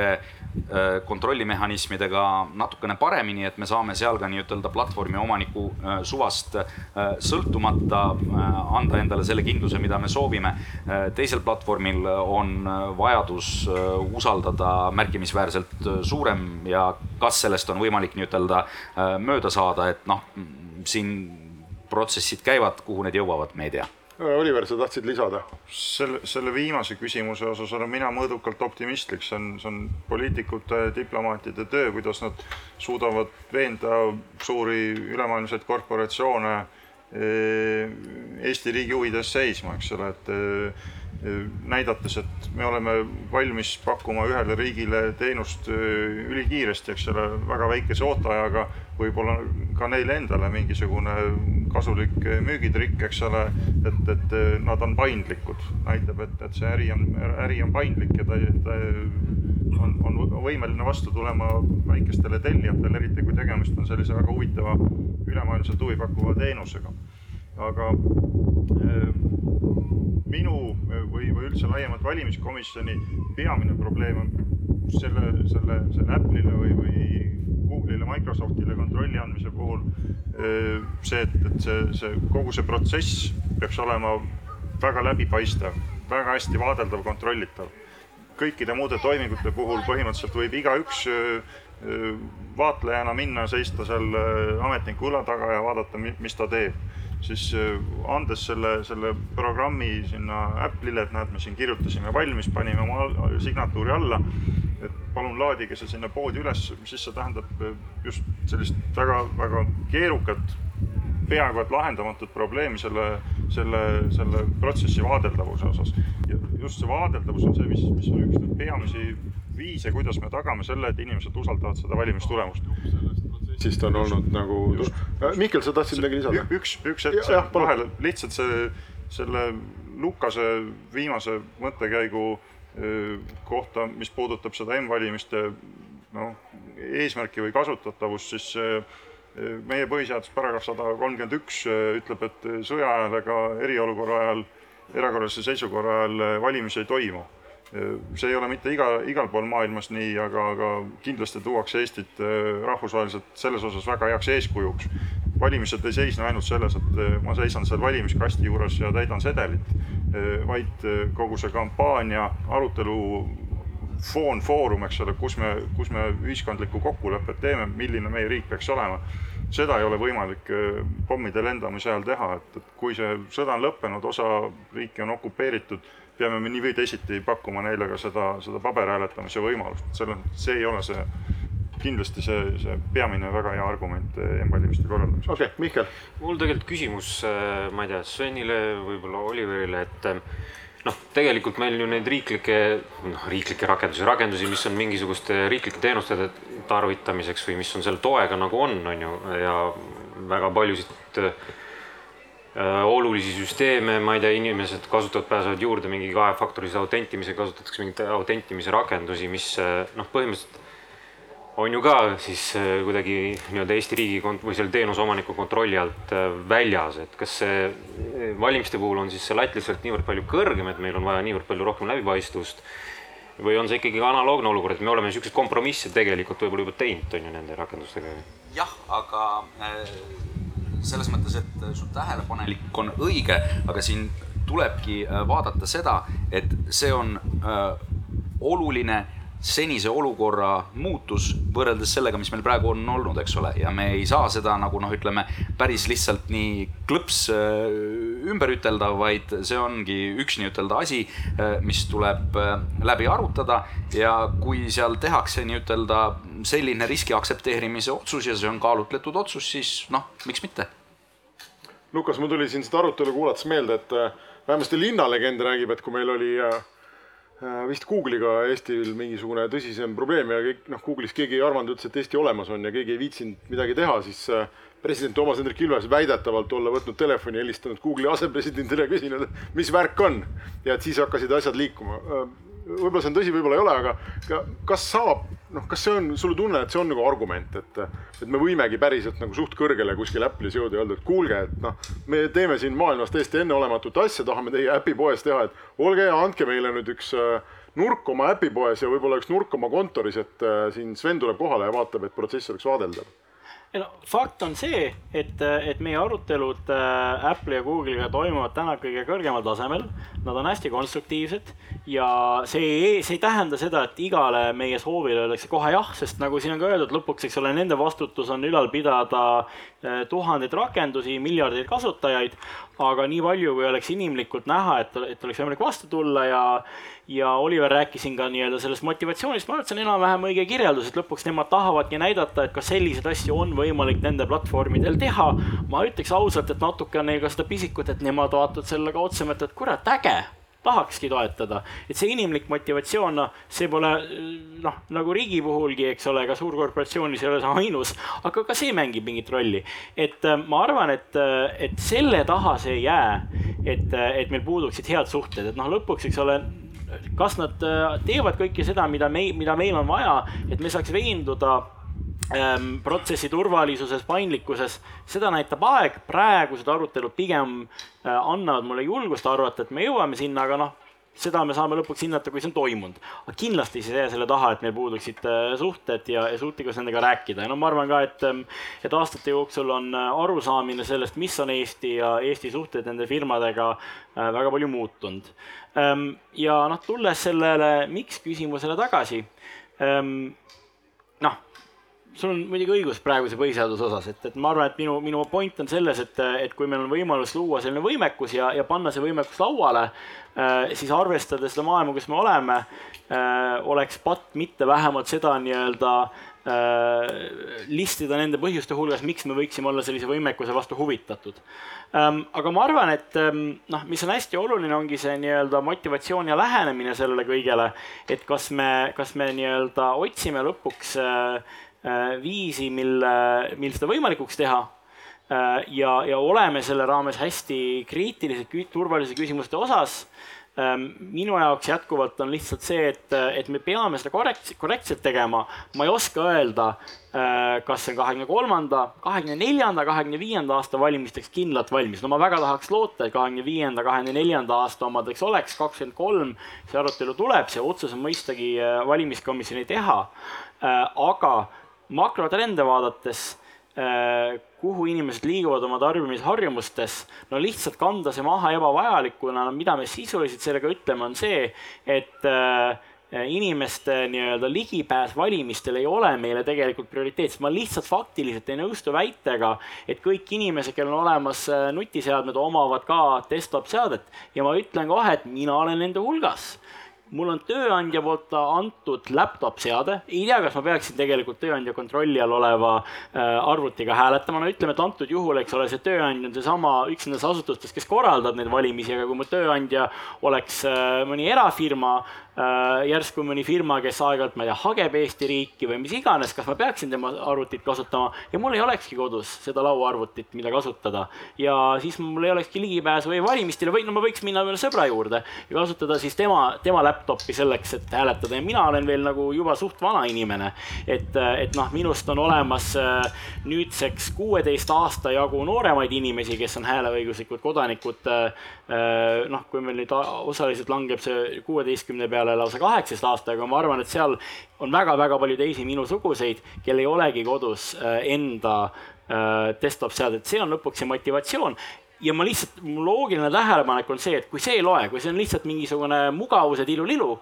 Äh, kontrollimehhanismidega natukene paremini, et me saame seal ka nii-ütelda platvormi omaniku äh, suvast äh, sõltumata anda endale selle kindluse, mida me soovime. teisel platvormil on vajadus usaldada märkimisväärselt suurem ja kas sellest on võimalik nii-ütelda mööda saada, et noh, siin protsessid käivad, kuhu need jõuavad, me ei tea Oliver, sa tahtsid lisada? selle, selle viimase küsimuse osas olen mina mõõdukalt optimistlik, see on, see on poliitikute, diplomaatide töö, kuidas nad suudavad veenda suuri ülemaailmseid korporatsioone eh, Eesti riigi huvides seisma, eks ole, et eh, näidates, et me oleme valmis pakkuma ühele riigile teenust ülikiiresti, eks ole, väga väikese ooteajaga, võib-olla ka neile endale mingisugune kasulik müügitrikk, eks ole, et, et nad on paindlikud, näitab, et, et see äri on, äri on paindlik ja ta, ta on, on võimeline vastu tulema väikestele tellijatele, eriti kui tegemist on sellise väga huvitava ülemaailmselt huvi pakkuva teenusega. Aga minu või, või üldse laiemalt valimiskomisjoni peamine probleem on selle, selle, selle Apple'ile või, või Google'ile, Microsoftile kontrolli andmise puhul see, et, et see, see kogu see protsess peaks olema väga läbipaistev, väga hästi vaadeldav, kontrollitav. kõikide muude toimingute puhul põhimõtteliselt võib igaüks vaatlejana minna, seista seal ametniku õla taga ja vaadata, mis ta teeb siis äh, andes selle, selle programmi sinna Apple'ile, et näed, me siin kirjutasime valmis, panime oma signatuuri alla, et palun laadige see sinna poodi üles, siis see tähendab äh, just sellist väga-väga keerukat, peaaegu et lahendamatut probleemi selle, selle, selle protsessi vaadeldavuse osas. ja just see vaadeldavus on see, mis, mis on üks peamisi viise, kuidas me tagame selle, et inimesed usaldavad seda valimistulemust protsessist on olnud nagu, äh, Mihkel, sa tahtsid midagi lisada? üks, üks hetk vahele, lihtsalt see, selle Lukase viimase mõttekäigu äh, kohta, mis puudutab seda M-valimiste noh, eesmärki või kasutatavust, siis äh, meie põhiseaduse paragrahv sada kolmkümmend üks ütleb, et sõja ajal ega eriolukorra ajal, erakorralise seisukorra ajal valimisi ei toimu see ei ole mitte iga, igal pool maailmas nii, aga, aga kindlasti tuuakse Eestit äh, rahvusvaheliselt selles osas väga heaks eeskujuks. valimised ei seisne ainult selles, et äh, ma seisan seal valimiskasti juures ja täidan sedelit, äh, vaid kogu see kampaania, arutelu foon, foorum, eks ole, kus me, kus me ühiskondlikku kokkulepet teeme, milline meie riik peaks olema seda ei ole võimalik pommide lendamise ajal teha, et, et kui see sõda on lõppenud, osa riiki on okupeeritud peame me nii või teisiti pakkuma neile ka seda, seda paberhääletamise võimalust, selles mõttes see ei ole see kindlasti see, see peamine väga hea argument M-valimiste korraldamiseks. okei okay,, Mihkel. mul tegelikult küsimus, äh, ma ei tea, Svenile, võib-olla Oliverile, et äh, noh, tegelikult meil ju neid riiklikke, noh, riiklikke rakendusi, rakendusi, mis on mingisuguste riiklike teenuste tarvitamiseks või mis on selle toega nagu on, on ju, ja väga paljusid olulisi süsteeme, ma ei tea, inimesed kasutavad, pääsevad juurde mingi kahefaktorilise autentimisega, kasutatakse mingeid autentimise rakendusi, mis äh, noh, põhimõtteliselt on ju ka siis äh, kuidagi nii-öelda Eesti riigi kont- või selle teenuse omaniku kontrolli alt väljas, et kas see valimiste puhul on siis see latt lihtsalt niivõrd palju kõrgem, et meil on vaja niivõrd palju rohkem läbipaistvust või on see ikkagi analoogne olukord, et me oleme niisuguseid kompromisse tegelikult võib-olla juba teinud, on ju, nende rakendustega? jah, aga selles mõttes, et su tähelepanelik on õige, aga siin tulebki äh, vaadata seda, et see on äh, oluline senise olukorra muutus võrreldes sellega, mis meil praegu on olnud, eks ole, ja me ei saa seda nagu noh, ütleme päris lihtsalt nii klõps äh, ümber ütelda, vaid see ongi üks nii-ütelda asi, äh, mis tuleb äh, läbi arutada ja kui seal tehakse nii-ütelda selline riski aktsepteerimise otsus ja see on kaalutletud otsus, siis noh, miks mitte. Lukas, mul tuli siin seda arutelu kuulates meelde, et vähemasti linnalegend räägib, et kui meil oli äh, vist Google'iga Eestil mingisugune tõsisem probleem ja kõik noh, Google'is keegi ei arvanud üldse, et Eesti olemas on ja keegi ei viitsinud midagi teha, siis äh, president Toomas Hendrik Ilves väidetavalt olla võtnud telefoni, helistanud Google'i asepresidendile küsinud, mis värk on. ja et siis hakkasid asjad liikuma äh, võib-olla see on tõsi, võib-olla ei ole, aga kas saab, noh, kas see on, sulle tunne, et see on nagu argument, et, et me võimegi päriselt nagu suht kõrgele kuskil Apple'is jõuda ja öelda, et kuulge, et noh, me teeme siin maailmas täiesti enneolematut asja, tahame teie äpipoes teha, et olge hea, andke meile nüüd üks äh, nurk oma äpipoes ja võib-olla üks nurk oma kontoris, et äh, siin Sven tuleb kohale ja vaatab, et protsess oleks vaadeldav ei no fakt on see, et, et meie arutelud äh, Apple'i ja Google'iga toimuvad täna kõige kõrgemal tasemel. Nad on hästi konstruktiivsed ja see, see ei tähenda seda, et igale meie soovile öeldakse kohe jah, sest nagu siin on ka öeldud, lõpuks, eks ole, nende vastutus on ülal pidada äh, tuhandeid rakendusi, miljardeid kasutajaid. aga nii palju, kui oleks inimlikult näha, et, et oleks võimalik vastu tulla ja ja Oliver rääkis siin ka nii-öelda sellest motivatsioonist, ma arvan, et see on enam-vähem õige kirjeldus, et lõpuks nemad tahavadki näidata, et ka selliseid asju on võimalik nende platvormidel teha. ma ütleks ausalt, et natuke on neil ka seda pisikut, et nemad vaatavad selle ka otsa, mõtlevad, kurat, äge tahakski toetada, et see inimlik motivatsioon, noh, see pole noh, nagu riigi puhulgi, eks ole, ka suurkorporatsioonis ei ole see ainus, aga ka see mängib mingit rolli. et äh, ma arvan, et, äh, et selle taha see ei jää, et, äh, et meil puuduksid head suhted, et noh, lõpuks, eks ole, kas nad teevad kõike seda, mida me, mida meil on vaja, et me saaks veenduda ähm, protsessi turvalisuses, paindlikkuses, seda näitab aeg, praegused arutelud pigem äh, annavad mulle julgust arvata, et me jõuame sinna, aga noh, seda me saame lõpuks hinnata, kui see on toimunud. aga kindlasti ei jää selle taha, et meil puuduksid äh, suhted ja, ja suutlikkus nendega rääkida ja no ma arvan ka, et, ähm, et aastate jooksul on äh, arusaamine sellest, mis on Eesti ja Eesti suhted nende firmadega äh, väga palju muutunud. Ähm, ja noh, tulles sellele miks küsimusele tagasi ähm, noh, sul on muidugi õigus praeguse põhiseaduse osas, et, et ma arvan, et minu, minu point on selles, et, et kui meil on võimalus luua selline võimekus ja, ja panna see võimekus lauale äh,, siis arvestades seda maailma, kus me oleme äh,, oleks patt mitte vähemalt seda nii-öelda äh, listida nende põhjuste hulgas, miks me võiksime olla sellise võimekuse vastu huvitatud ähm,. aga ma arvan, et ähm, noh, mis on hästi oluline, ongi see nii-öelda motivatsioon ja lähenemine sellele kõigele, et kas me, kas me nii-öelda otsime lõpuks äh, Äh, viisi, mille, mil seda võimalikuks teha. Äh, ja, ja oleme selle raames hästi kriitilised turvalisuse küsimuste osas. Ähm, minu jaoks jätkuvalt on lihtsalt see, et, et me peame seda korrekt-, korrektselt tegema. ma ei oska öelda, äh, kas see on kahekümne kolmanda, kahekümne neljanda, kahekümne viienda aasta valimisteks kindlalt valmis. no ma väga tahaks loota, et kahekümne viienda, kahekümne neljanda aasta omadeks oleks kakskümmend kolm, see arutelu tuleb, see otsus on mõistagi valimiskomisjoni teha. aga makrotrende vaadates, äh, kuhu inimesed liiguvad oma tarbimisharjumustes, no lihtsalt kanda see maha ebavajalikuna, no mida me sisuliselt sellega ütleme, on see, et äh, inimeste nii-öelda ligipääs valimistele ei ole meile tegelikult prioriteet, ma lihtsalt faktiliselt ei nõustu väitega, et kõik inimesed, kellel on olemas äh, nutiseadmed, omavad ka desktop seadet ja ma ütlen kohe, et mina olen nende hulgas mul on tööandja poolt antud laptop seade, ei tea, kas ma peaksin tegelikult tööandja kontrolli all oleva äh, arvutiga hääletama, no ütleme, et antud juhul, eks ole, see tööandja on seesama üks nendest asutustest, kes korraldab neid valimisi, aga kui mu tööandja oleks äh, mõni erafirma, järsku mõni firma, kes aeg-ajalt, ma ei tea, hageb Eesti riiki või mis iganes, kas ma peaksin tema arvutit kasutama ja mul ei olekski kodus seda lauaarvutit, mida kasutada. ja siis mul ei olekski ligipääsu e-valimistele või no ma võiks minna mõne sõbra juurde ja kasutada siis tema, tema laptop'i selleks, et hääletada ja mina olen veel nagu juba suht vana inimene. et, et noh, minust on olemas äh, nüüdseks kuueteist aasta jagu nooremaid inimesi, kes on hääleõiguslikud kodanikud. Äh, noh, kui meil nüüd osaliselt langeb see kuueteistkümne peale peale lausa kaheksateist aastaga, ma arvan, et seal on väga-väga palju teisi minusuguseid, kel ei olegi kodus äh, enda äh, desktop seadet, see on lõpuks see motivatsioon. Ja ma lihtsalt, mu loogiline tähelepanek on see, et kui see ei loe, kui see on lihtsalt mingisugune mugavuse tilulilu,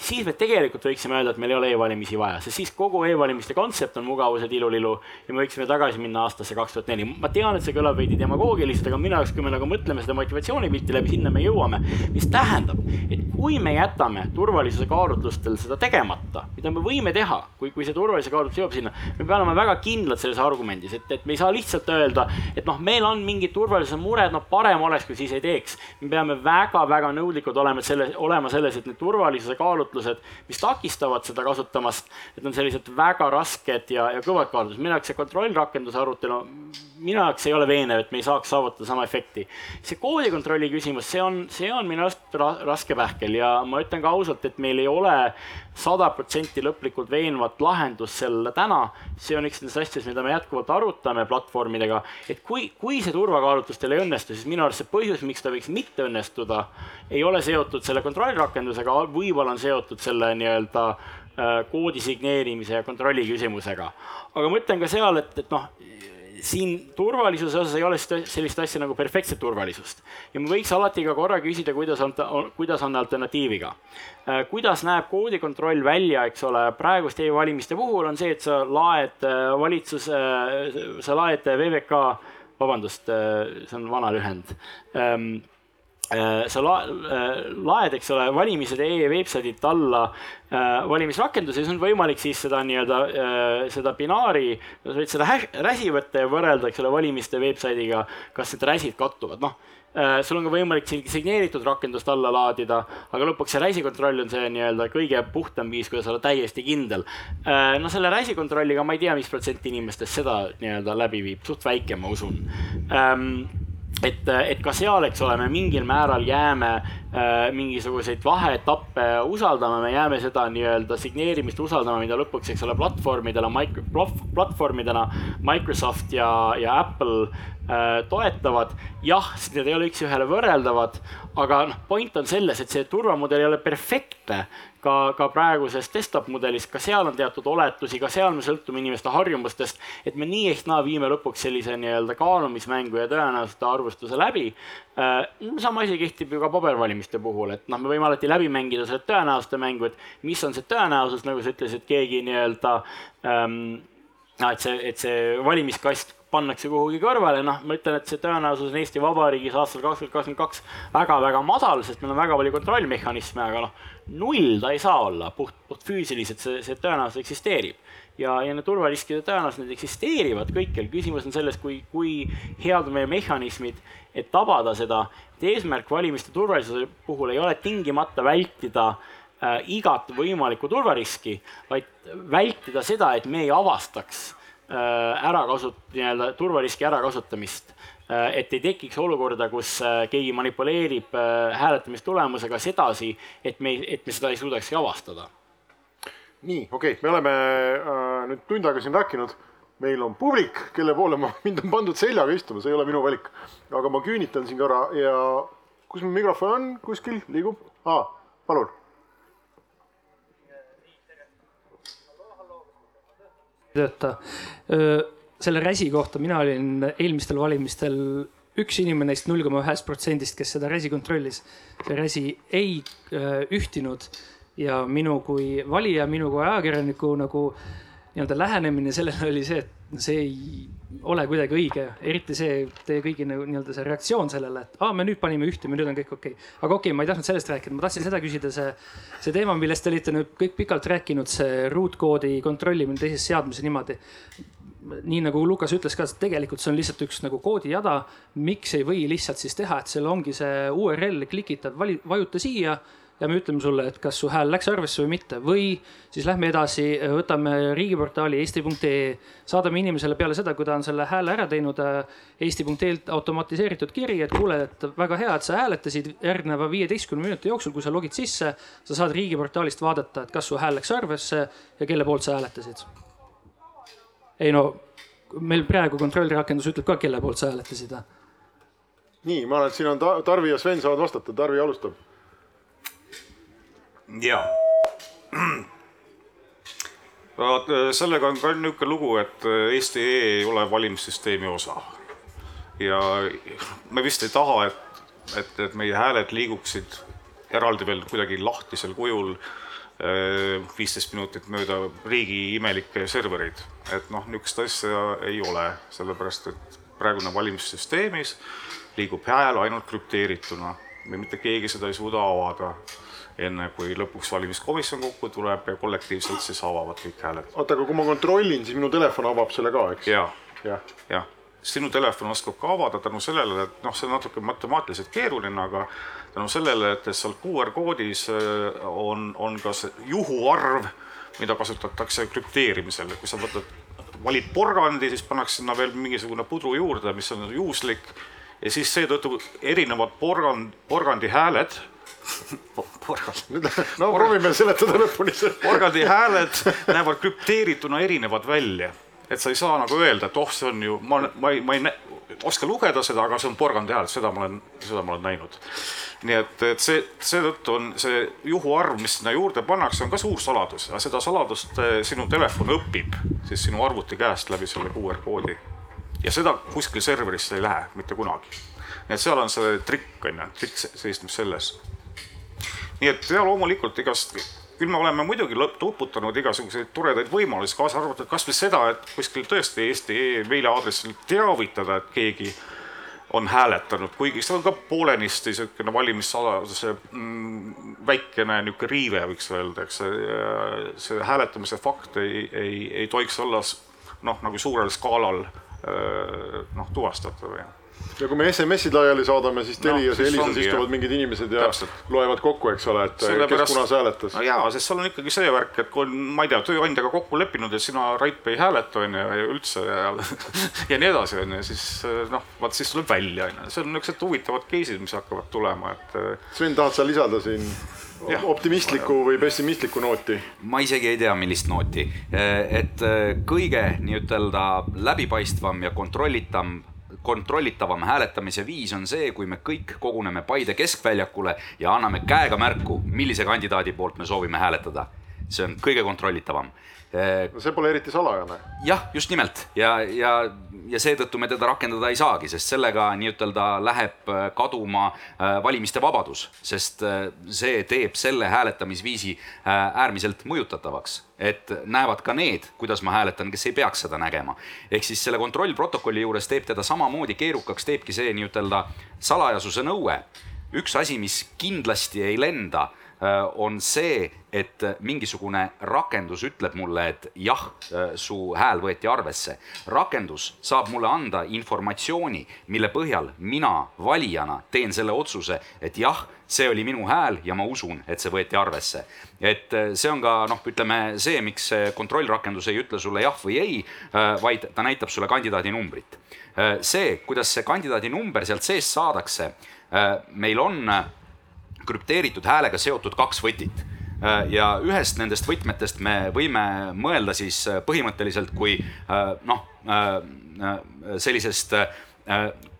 siis me tegelikult võiksime öelda, et meil ei ole e-valimisi vaja, sest siis kogu e-valimiste kontsept on mugavuse tilulilu ja me võiksime tagasi minna aastasse kaks tuhat neli. ma tean, et see kõlab veidi demagoogiliselt, aga minu jaoks, kui me nagu mõtleme seda motivatsioonipilti läbi, sinna me jõuame. mis tähendab, et kui me jätame turvalisuse kaalutlustel seda tegemata, mida me võime teha, kui, kui see turvalisuse kaalutlus jõuab sinna, me peame olema väga kindlad selles argumendis, et, et me ei saa lihtsalt öelda, et noh, meil on mingid turvalisuse mured, noh, parem oleks, kui siis ei teeks. me peame väga-väga nõudlikud olema selle, olema selles, et need turvalisuse kaalutlused kaalutlused, mis takistavad seda kasutamast, et on sellised väga rasked ja, ja kõvad kaalutlused. minu jaoks see kontrollrakenduse arutelu, minu jaoks ei ole veenev, et me ei saaks saavutada sama efekti. see koodikontrolli küsimus, see on, see on minu arust raske pähkel ja ma ütlen ka ausalt, et meil ei ole sada protsenti lõplikult veenvat lahendust sellele täna. see on üks nendest asjadest, mida me jätkuvalt arutame platvormidega, et kui, kui see turvakaalutlustel ei õnnestu, siis minu arust see põhjus, miks ta võiks mitte õnnestuda, ei ole seotud selle kontrollrakendusega, võib-olla on seotud selle nii-öelda äh, koodi signeerimise ja kontrolli küsimusega. aga ma ütlen ka seal, et, et noh, siin turvalisuse osas ei ole sellist asja nagu perfektset turvalisust ja me võiks alati ka korra küsida, kuidas on, kuidas on alternatiiviga. Äh, kuidas näeb koodikontroll välja, eks ole, praeguste e-valimiste puhul on see, et sa laed äh, valitsus, sa laed VVK vabandust, see on vana lühend ähm, sa la, laed, eks ole, valimised.ee veebsaidilt alla äh, valimisrakenduse ja siis on võimalik siis seda nii-öelda äh,, seda binaari, sa võid seda räsi võtta ja võrrelda, eks ole, valimiste veebsaidiga, kas need räsid kattuvad, noh äh,. sul on ka võimalik signeeritud rakendust alla laadida, aga lõpuks see räsikontroll on see nii-öelda kõige puhtam viis, kuidas olla täiesti kindel äh,. no selle räsikontrolliga ma ei tea, mis protsent inimestest seda nii-öelda läbi viib, suht väike, ma usun et, et ka seal, eks ole, me mingil määral jääme äh, mingisuguseid vaheetappe usaldama, me jääme seda nii-öelda signeerimist usaldama, mida lõpuks, eks ole, platvormidele, platvormidena Microsoft ja, ja Apple äh, toetavad. jah, need ei ole üks-ühele võrreldavad, aga noh, point on selles, et see turvamudel ei ole perfektne ka, ka praeguses desktop mudelis, ka seal on teatud oletusi, ka seal me sõltume inimeste harjumustest, et me nii ehk naa viime lõpuks sellise nii-öelda kaalumismängu ja tõenäosuste arvustuse läbi. Äh, sama asi kehtib ju ka pabervalimiste puhul, et noh, me võime alati läbi mängida selle tõenäosuste mängu, et mis on see tõenäosus, nagu sa ütlesid, keegi nii-öelda ähm, et see, et see valimiskast pannakse kuhugi kõrvale, noh, ma ütlen, et see tõenäosus on Eesti Vabariigis aastal kakskümmend kakskümmend kaks väga-väga madal, sest meil on väga palju kontrollmehhanisme, aga noh, null ta ei saa olla, puht, puht füüsiliselt see, see tõenäosus eksisteerib. ja, ja need turvariskide tõenäosus, need eksisteerivad kõikjal, küsimus on selles, kui, kui head on meie mehhanismid, et tabada seda, et eesmärk valimiste turvalisuse puhul ei ole tingimata vältida äh, igat võimalikku turvariski, vaid vältida seda, et me ei avastaks äh, ärakasut-, nii-öelda turvariski ärakasutamist Äh, et ei tekiks olukorda, kus äh, keegi manipuleerib hääletamistulemusega sedasi, et me, et me seda ei suudakski avastada. nii, okei okay., me oleme äh, nüüd tund aega siin rääkinud, meil on publik, kelle poole ma, [LAUGHS] mind on pandud seljaga istuma, see ei ole minu valik. aga ma küünitan siin korra ja kus mu mikrofon on, kuskil liigub ah,, palun tööta selle räsi kohta, mina olin eelmistel valimistel üks inimene neist null koma ühest protsendist, kes seda räsi kontrollis. see räsi ei äh, ühtinud ja minu kui valija, minu kui ajakirjaniku nagu nii-öelda lähenemine sellele oli see, et see ei ole kuidagi õige, eriti see teie kõigi nii-öelda see reaktsioon sellele, et aa, me nüüd panime ühte, nüüd on kõik okei. Okay.. aga okei okay,, ma ei tahtnud sellest rääkida, ma tahtsin seda küsida, see, see teema, millest te olite nüüd kõik pikalt rääkinud, see ruutkoodi kontrollimine teises seadmes ja niimoodi. Nii nagu Lukas ütles ka, tegelikult see on lihtsalt üks nagu koodijada. miks ei või lihtsalt siis teha, et seal ongi see URL klikitad, vajuta siia ja me ütleme sulle, et kas su hääl läks arvesse või mitte või siis lähme edasi, võtame riigiportaali eesti.ee, saadame inimesele peale seda, kui ta on selle hääle ära teinud eesti.ee-lt automatiseeritud kiri, et kuule, et väga hea, et sa hääletasid järgneva viieteistkümne minuti jooksul, kui sa logid sisse, sa saad riigiportaalist vaadata, et kas su hääl läks arvesse ja kelle poolt sa hääletasid ei no meil praegu kontrollrakendus ütleb ka, kelle poolt sa hääletasid. nii, ma arvan, et siin on Tarvi ja Sven saavad vastata, Tarvi alustab. Ja. [CLEARS THROAT] vaat äh, sellega on ka niisugune lugu, et äh, Eesti.ee ei ole valimissüsteemi osa. ja me vist ei taha, et, et, et meie hääled liiguksid eraldi veel kuidagi lahtisel kujul Äh, viisteist minutit mööda riigi imelikke servereid. et noh, niisugust asja ei ole, sellepärast et praegune valimissüsteemis liigub hääl ainult krüpteerituna või mitte keegi seda ei suuda avada enne kui lõpuks valimiskomisjon kokku tuleb ja kollektiivselt siis avavad kõik hääled. oota, aga kui ma kontrollin, siis minu telefon avab selle ka, eks? ja, jah ja. ja sinu telefon oskab ka avada tänu sellele, et noh, see on natuke matemaatiliselt keeruline, aga tänu sellele, et seal QR koodis äh, on, on ka see juhuarv, mida kasutatakse krüpteerimisel, kui sa võtad, valid porgandi, siis pannakse sinna veel mingisugune pudru juurde, mis on juhuslik ja siis seetõttu erinevad porgand, porgandi hääled porgand. no proovime seletada lõpuni. porgandi hääled näevad krüpteerituna erinevad välja et sa ei saa nagu öelda, et oh, see on ju, ma, ma ei, ma ei oska lugeda seda, aga see on porgandi hääl, seda ma olen, seda ma olen näinud. nii et, et see, seetõttu on see juhuarv, mis sinna juurde pannakse, on ka suur saladus, aga seda saladust eh, sinu telefon õpib siis sinu arvuti käest läbi selle QR koodi. ja seda kuskil serverisse ei lähe mitte kunagi. nii et seal on see trikk on ju, trikk seisneb selles. Nii et ja loomulikult igast küll me oleme muidugi tuputanud igasuguseid toredaid võimalusi, kaasa arvatud kasvõi seda, et kuskil tõesti Eesti meiliaadressil teavitada, et keegi on hääletanud, kuigi see on ka poolenisti niisugune valimissaladuse mm, väikene niisugune riive, võiks öelda, eks see, see hääletamise fakt ei, ei, ei tohiks olla noh, nagu suurel skaalal noh, tuvastatav ja kui me SMS-id laiali saadame, siis Telias no, ja Elisas istuvad jah. mingid inimesed ja Täpselt. loevad kokku, eks ole, et Sellepärast, kes kunas hääletas. no jaa, sest seal on ikkagi see värk, et kui on, ma ei tea, tööandjaga kokku leppinud, et sina, Rait, ei hääleta, on ju, ja üldse ja, [LAUGHS] ja nii edasi, on ju, siis noh, vaat siis tuleb välja, on ju, see on niisugused huvitavad case'id, mis hakkavad tulema, et. Sven, tahad sa lisada siin Ja. optimistlikku või pessimistlikku nooti? ma isegi ei tea, millist nooti, et kõige nii-ütelda läbipaistvam ja kontrollitav kontrollitavam hääletamise viis on see, kui me kõik koguneme Paide keskväljakule ja anname käega märku, millise kandidaadi poolt me soovime hääletada. see on kõige kontrollitavam no see pole eriti salajane. jah, just nimelt ja, ja, ja seetõttu me teda rakendada ei saagi, sest sellega nii-ütelda läheb äh, kaduma äh, valimiste vabadus, sest äh, see teeb selle hääletamisviisi äärmiselt mõjutatavaks, et näevad ka need, kuidas ma hääletan, kes ei peaks seda nägema. ehk siis selle kontrollprotokolli juures teeb teda samamoodi keerukaks, teebki see nii-ütelda salajasuse nõue. Üks asi, mis kindlasti ei lenda Äh, on see, et mingisugune rakendus ütleb mulle, et jah, äh, su hääl võeti arvesse. rakendus saab mulle anda informatsiooni, mille põhjal mina valijana teen selle otsuse, et jah, see oli minu hääl ja ma usun, et see võeti arvesse. et äh, see on ka noh, ütleme see, miks kontrollrakendus ei ütle sulle jah või ei, vaid ta näitab sulle kandidaadi numbrit. see, kuidas see kandidaadi number sealt seest saadakse, meil on krüpteeritud häälega seotud kaks võtit. Äh, ja ühest nendest võtmetest me võime mõelda siis äh, põhimõtteliselt kui äh, noh, sellisest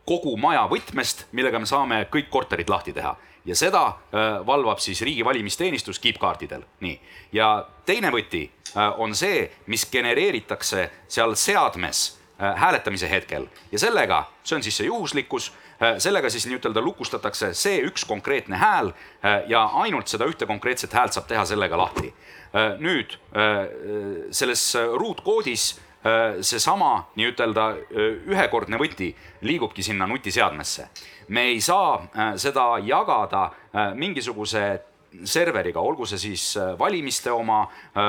kogu maja võtmest, millega me saame kõik korterid lahti teha. Ja seda valvab siis riigi valimisteenistus kiipkaartidel, nii. ja teine võti on see, mis genereeritakse seal seadmes hääletamise hetkel. Ja sellega, see on siis see juhuslikkus Äh, sellega siis nii-ütelda lukustatakse see üks konkreetne hääl äh, ja ainult seda ühte konkreetset häält saab teha sellega lahti. Äh, nüüd selles ruutkoodis seesama nii-ütelda ühekordne võti liigubki sinna nutiseadmesse. me ei saa seda jagada mingisuguse serveriga, olgu see siis valimiste oma,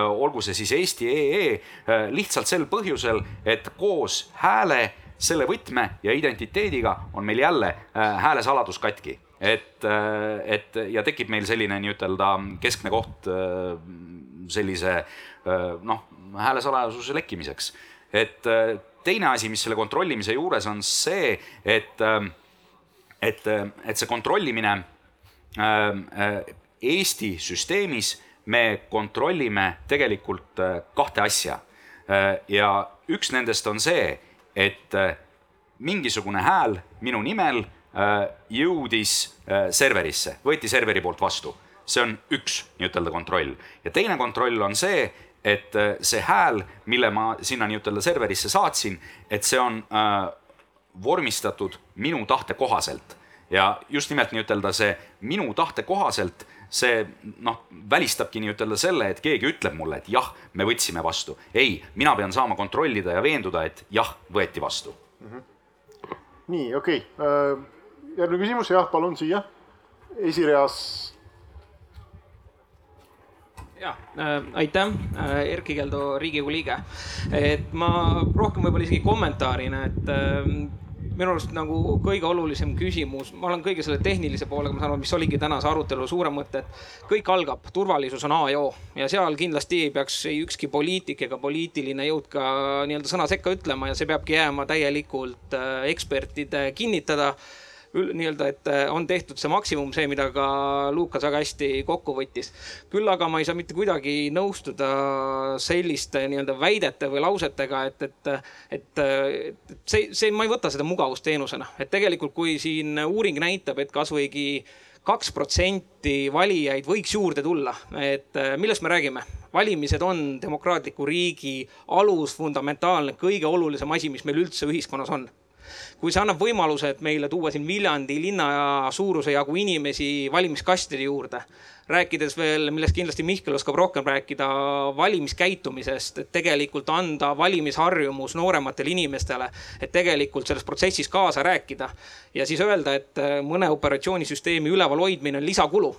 olgu see siis Eesti.ee, lihtsalt sel põhjusel, et koos hääle selle võtme ja identiteediga on meil jälle äh, häälesaladus katki et, äh, et ja tekib meil selline nii-ütelda keskne koht äh, sellise noh, häälesalajasuse lekkimiseks. et teine asi, mis selle kontrollimise juures on see, et, et, et see kontrollimine Eesti süsteemis me kontrollime tegelikult kahte asja. ja üks nendest on see et äh, mingisugune hääl minu nimel äh, jõudis äh, serverisse, võeti serveri poolt vastu. see on üks nii-ütelda kontroll ja teine kontroll on see, et see hääl, mille ma sinna nii-ütelda serverisse saatsin, et see on vormistatud minu tahte kohaselt ja just nimelt nii-ütelda see minu tahte kohaselt see noh, välistabki nii-ütelda selle, et keegi ütleb mulle, et jah, me võtsime vastu. ei, mina pean saama kontrollida ja veenduda, et jah, võeti vastu mm. -hmm. nii, okei okay., äh, järgmine küsimus, jah, palun siia, esireas ja äh, aitäh äh,, Erkki Keldo, Riigikogu liige. et ma rohkem võib-olla isegi kommentaarina, et äh, minu arust nagu kõige olulisem küsimus, ma olen kõige selle tehnilise poolega, ma saan aru, mis oligi tänase arutelu suurem mõte, et kõik algab, turvalisus on A ja O. Ja seal kindlasti ei peaks ei ükski poliitik ega poliitiline jõud ka nii-öelda sõna sekka ütlema ja see peabki jääma täielikult äh, ekspertide kinnitada nii-öelda, et äh, on tehtud see maksimum, see, mida ka Lukas väga hästi kokku võttis. küll aga ma ei saa mitte kuidagi nõustuda selliste nii-öelda väidete või lausetega, et, et, et, et see, see, ma ei võta seda mugavusteenusena, et tegelikult, kui siin uuring näitab, et kasvõigi kaks protsenti valijaid võiks juurde tulla, et äh, millest me räägime? valimised on demokraatliku riigi alus, fundamentaalne, kõige olulisem asi, mis meil üldse ühiskonnas on kui see annab võimaluse, et meile tuua siin Viljandi linna suuruse jagu inimesi valimiskastide juurde, rääkides veel, millest kindlasti Mihkel oskab rohkem rääkida, valimiskäitumisest, et tegelikult anda valimisharjumus noorematele inimestele, et tegelikult selles protsessis kaasa rääkida. ja siis öelda, et mõne operatsioonisüsteemi üleval hoidmine on lisakulu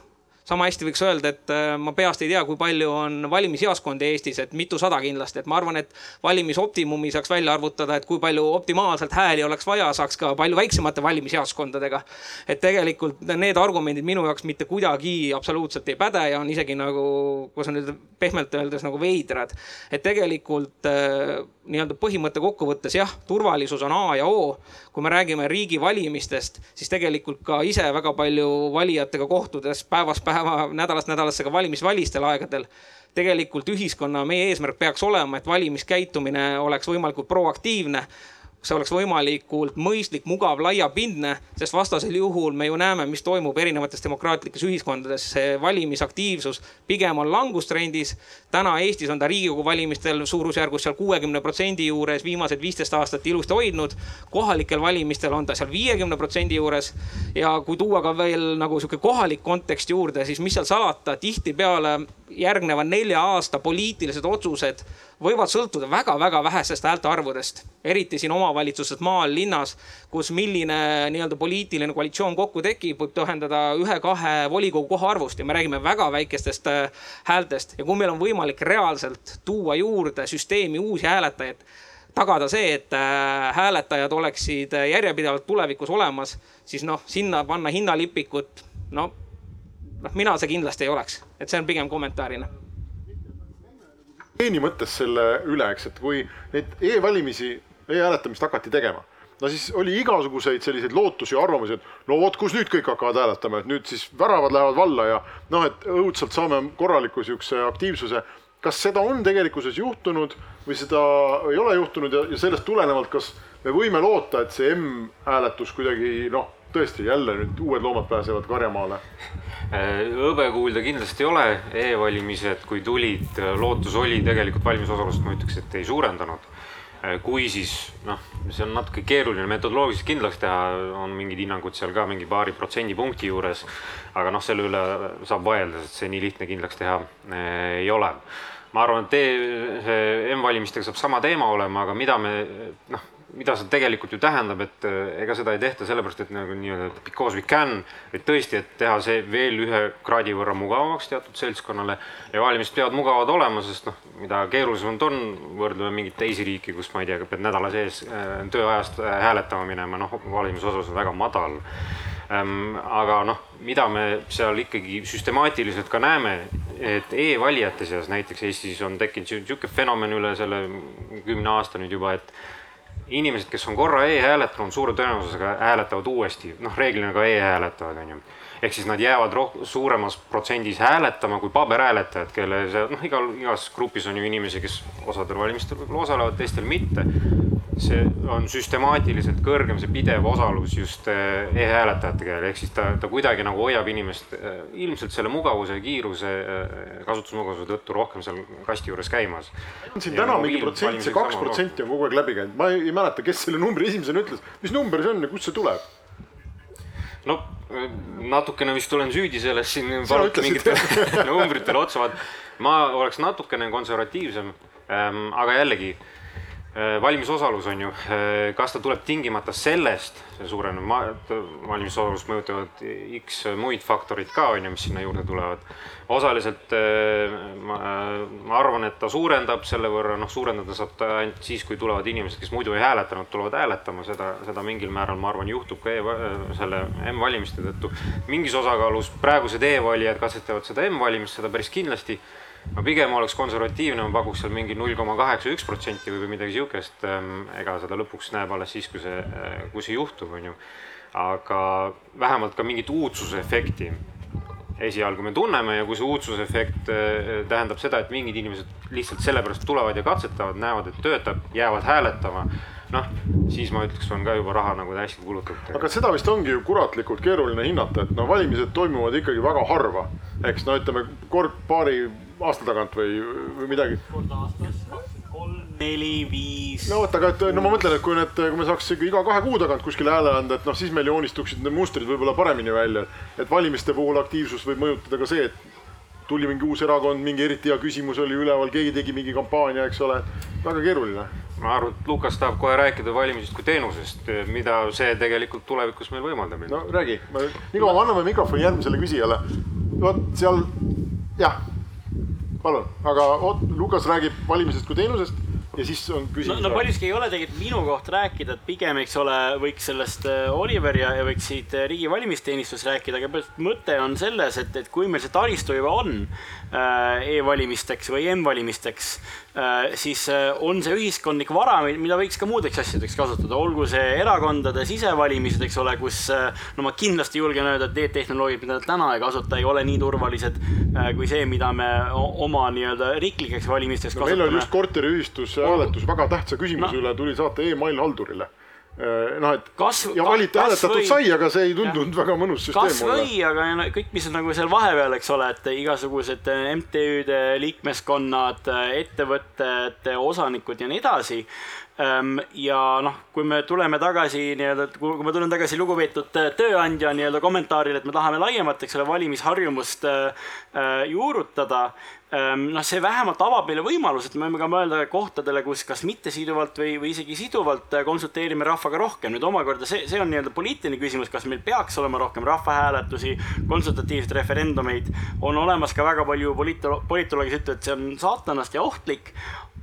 sama hästi võiks öelda, et äh, ma peast ei tea, kui palju on valimisjaoskondi Eestis, et mitusada kindlasti, et ma arvan, et valimisoptimumi saaks välja arvutada, et kui palju optimaalselt hääli oleks vaja, saaks ka palju väiksemate valimisjaoskondadega. et tegelikult need argumendid minu jaoks mitte kuidagi absoluutselt ei päde ja on isegi nagu, kuidas nüüd pehmelt öeldes nagu veidrad. et tegelikult äh, nii-öelda põhimõtte kokkuvõttes jah, turvalisus on A ja O. kui me räägime riigi valimistest, siis tegelikult ka ise väga palju valijatega kohtudes päevast päeva, nädalast nädalasse ka valimisvälistel aegadel. tegelikult ühiskonna, meie eesmärk peaks olema, et valimiskäitumine oleks võimalikult proaktiivne see oleks võimalikult mõistlik, mugav, laiapindne, sest vastasel juhul me ju näeme, mis toimub erinevates demokraatlikes ühiskondades. see valimisaktiivsus pigem on langustrendis. täna Eestis on ta riigikogu valimistel suurusjärgus seal kuuekümne protsendi juures, viimased viisteist aastat ilusti hoidnud. kohalikel valimistel on ta seal viiekümne protsendi juures. ja kui tuua ka veel nagu sihuke kohalik kontekst juurde, siis mis seal salata, tihtipeale järgneva nelja aasta poliitilised otsused võivad sõltuda väga-väga vähesest häälte arvudest. eriti siin omavalitsuses, maal, linnas, kus milline nii-öelda poliitiline koalitsioon kokku tekib, võib tähendada ühe-kahe volikogu koha arvust ja me räägime väga väikestest äh, häältest. ja kui meil on võimalik reaalselt tuua juurde süsteemi uusi hääletajaid tagada see, et äh, hääletajad oleksid järjepidevalt tulevikus olemas, siis noh, sinna panna hinnalipikut, no noh, mina see kindlasti ei oleks, et see on pigem kommentaarina hügieeni mõttes selle üle, eks, et kui neid e-valimisi e, e-hääletamist hakati tegema, no siis oli igasuguseid selliseid lootusi ja arvamusi, et no vot, kus nüüd kõik hakkavad hääletama, et nüüd siis väravad lähevad valla ja noh, et õudselt saame korraliku siukse aktiivsuse. kas seda on tegelikkuses juhtunud või seda ei ole juhtunud ja, ja sellest tulenevalt, kas me võime loota, et see M-hääletus kuidagi noh, tõesti jälle nüüd uued loomad pääsevad karjamaale? Äh, hõbe kuulda kindlasti ei ole e-valimised, kui tulid, lootus oli tegelikult valimisosalust, ma ütleks, et ei suurendanud. Äh, kui siis noh, see on natuke keeruline metodoloogiliselt kindlaks teha, on mingid hinnangud seal ka mingi paari protsendipunkti juures. aga noh, selle üle saab vaielda, sest see nii lihtne kindlaks teha äh, ei ole ma arvan, et e, M-valimistega saab sama teema olema, aga mida me noh, mida see tegelikult ju tähendab, et äh, ega seda ei tehta sellepärast, et nagu nii-öelda because we can, et tõesti, et teha see veel ühe kraadi võrra mugavamaks teatud seltskonnale. ja valimised peavad mugavad olema, sest noh, mida keerulisemad on, võrdleme mingeid teisi riike, kus ma ei tea, pead nädala sees äh, tööajast äh, hääletama minema, noh, valimisosalus on väga madal aga noh, mida me seal ikkagi süstemaatiliselt ka näeme, et e-valijate seas näiteks Eestis on tekkinud niisugune fenomen üle selle kümne aasta nüüd juba, et inimesed, kes on korra e-hääletanud, suure tõenäosusega hääletavad uuesti, noh, reeglina ka e-hääletavad, on ju. ehk siis nad jäävad roh-, suuremas protsendis hääletama kui paberhääletajad, kelle see, noh, igal, igas grupis on ju inimesi, kes osadel valimistel võib-olla osalevad, teistel mitte see on süstemaatiliselt kõrgem, see pidev osalus just eh, e-hääletajate keel, ehk siis ta, ta kuidagi nagu hoiab inimest eh, ilmselt selle mugavuse kiiruse, eh, kasutusmugavuse tõttu rohkem seal kasti juures käimas. siin täna mingi protsent, see kaks protsenti on kogu aeg läbi käinud, ma ei, ei mäleta, kes selle numbri esimesena ütles, mis number see on ja kust see tuleb? no natukene vist olen süüdi selles siin, mingitele [LAUGHS] numbritele otsa vaadata. ma oleks natukene konservatiivsem ähm,, aga jällegi Äh, valimisosalus on ju, äh, kas ta tuleb tingimata sellest, see suurenev valimisosalust mõjutavad X muid faktorid ka on ju, mis sinna juurde tulevad. osaliselt äh, ma, ma arvan, et ta suurendab selle võrra, noh, suurendada saab ta ainult siis, kui tulevad inimesed, kes muidu ei hääletanud, tulevad hääletama, seda, seda mingil määral, ma arvan, juhtub ka e selle M-valimiste tõttu. mingis osakaalus praegused e-valijad katsetavad seda M-valimist, seda päris kindlasti ma pigem oleks konservatiivne, ma pakuks seal mingi null koma kaheksa, üks protsenti või midagi sihukest. Ehm, ega seda lõpuks näeb alles siis, kui see, eh, kui see juhtub, on ju. aga vähemalt ka mingit uudsuse efekti esialgu me tunneme ja kui see uudsuse efekt eh, tähendab seda, et mingid inimesed lihtsalt sellepärast tulevad ja katsetavad, näevad, et töötab, jäävad hääletama noh, siis ma ütleks, on ka juba raha nagu täiesti kulutatud. aga seda vist ongi ju kuratlikult keeruline hinnata, et no valimised toimuvad ikkagi väga harva. eks no ütleme kord paari aasta tagant või, või midagi? kord aastas, kolm, neli, viis. no vot, aga et no ma mõtlen, et kui need, kui me saaks iga kahe kuu tagant kuskile hääle anda, et noh, siis meil joonistuksid need mustrid võib-olla paremini välja. et valimiste puhul aktiivsus võib mõjutada ka see, et tuli mingi uus erakond, mingi eriti hea küsimus oli üleval, keegi tegi mingi kampaania, eks ole, väga keeruline. ma arvan, et Lukas tahab kohe rääkida valimisest kui teenusest, mida see tegelikult tulevikus meil võimaldab. no räägi, nii kaua anname mikrofoni järgmisele küsijale. vot seal, jah, palun, aga oot, Lukas räägib valimisest kui teenusest ja siis on küsimus. no, no paljuski ei ole tegelikult minu kohta rääkida, et pigem, eks ole, võiks sellest äh, Oliver ja, ja võiks siit äh, riigi valimisteenistus rääkida, aga mõte on selles, et, et kui meil see taristu juba on äh, e-valimisteks või m-valimisteks siis äh, on see ühiskondlik vara, mida võiks ka muudeks asjadeks kasutada, olgu see erakondade sisevalimised, eks ole, kus äh, no ma kindlasti julgen öelda, et need tehnoloogiad, mida täna ei kasuta, ei ole nii turvalised kui see, mida me oma nii-öelda riiklikeks valimisteks no, kasutame. meil on just korteriühistus hääletus väga tähtsa küsimuse no. üle tuli saata email haldurile äh, noh, et kas, ja valiti hääletatud või... sai, aga see ei tundunud ja. väga mõnus süsteem kas või, aga kõik, mis on nagu seal vahepeal, eks ole, et igasugused MTÜ-de liikmeskonnad, ettevõtted, osanikud ja nii edasi Ehm, ja noh, kui me tuleme tagasi nii-öelda, kui ma tulen tagasi lugupeetud äh, tööandja nii-öelda kommentaarile, et me tahame laiemat, eks ole, valimisharjumust äh, äh, juurutada. Ehm, noh, see vähemalt avab meile võimaluse, et me võime ka mõelda kohtadele, kus kas mittesiduvalt või, või isegi siduvalt konsulteerime rahvaga rohkem. nüüd omakorda see, see on nii-öelda poliitiline küsimus, kas meil peaks olema rohkem rahvahääletusi, konsultatiivseid referendumeid. on olemas ka väga palju poliito-, politolooge, kes ütlevad, et see on saatanast ja ohtlik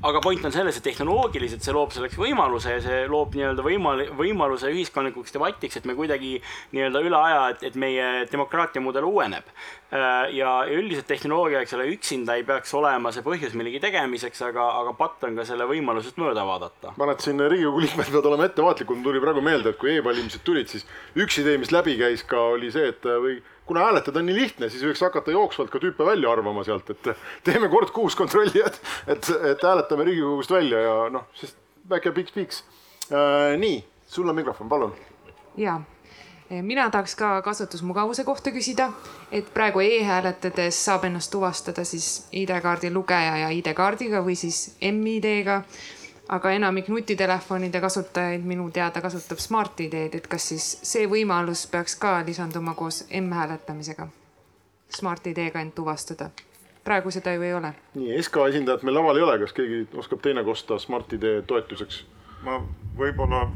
aga point on selles, et tehnoloogiliselt see loob selleks võimaluse ja see loob nii-öelda võimal-, võimaluse ühiskondlikuks debatiks, et me kuidagi nii-öelda üle aja, et, et meie demokraatia mudel uueneb. Äh, ja üldiselt tehnoloogia, eks ole, üksinda ei peaks olema see põhjus millegi tegemiseks, aga, aga patt on ka selle võimalusest mööda vaadata. ma arvan, et siin Riigikogu liikmed peavad olema ettevaatlikud, mul tuli praegu meelde, et kui e-valimised tulid, siis üks idee, mis läbi käis ka, oli see, et või kuna hääletada on nii lihtne, siis võiks hakata jooksvalt ka tüüpe välja arvama sealt, et teeme kord kuus kontrolli, et, et, et hääletame Riigikogust välja ja noh, siis väike piks-piks äh,. nii, sul on mikrofon, palun. ja, mina tahaks ka kasutusmugavuse kohta küsida, et praegu e-hääletades saab ennast tuvastada siis ID-kaardi lugeja ja ID-kaardiga või siis M-ID-ga aga enamik nutitelefonide kasutajaid minu teada kasutab Smart-ID-d, et kas siis see võimalus peaks ka lisanduma koos m-hääletamisega? Smart-ID-ga end tuvastada. praegu seda ju ei ole. nii, SK esindajat meil laval ei ole, kas keegi oskab teine kosta Smart-ID toetuseks? ma võib-olla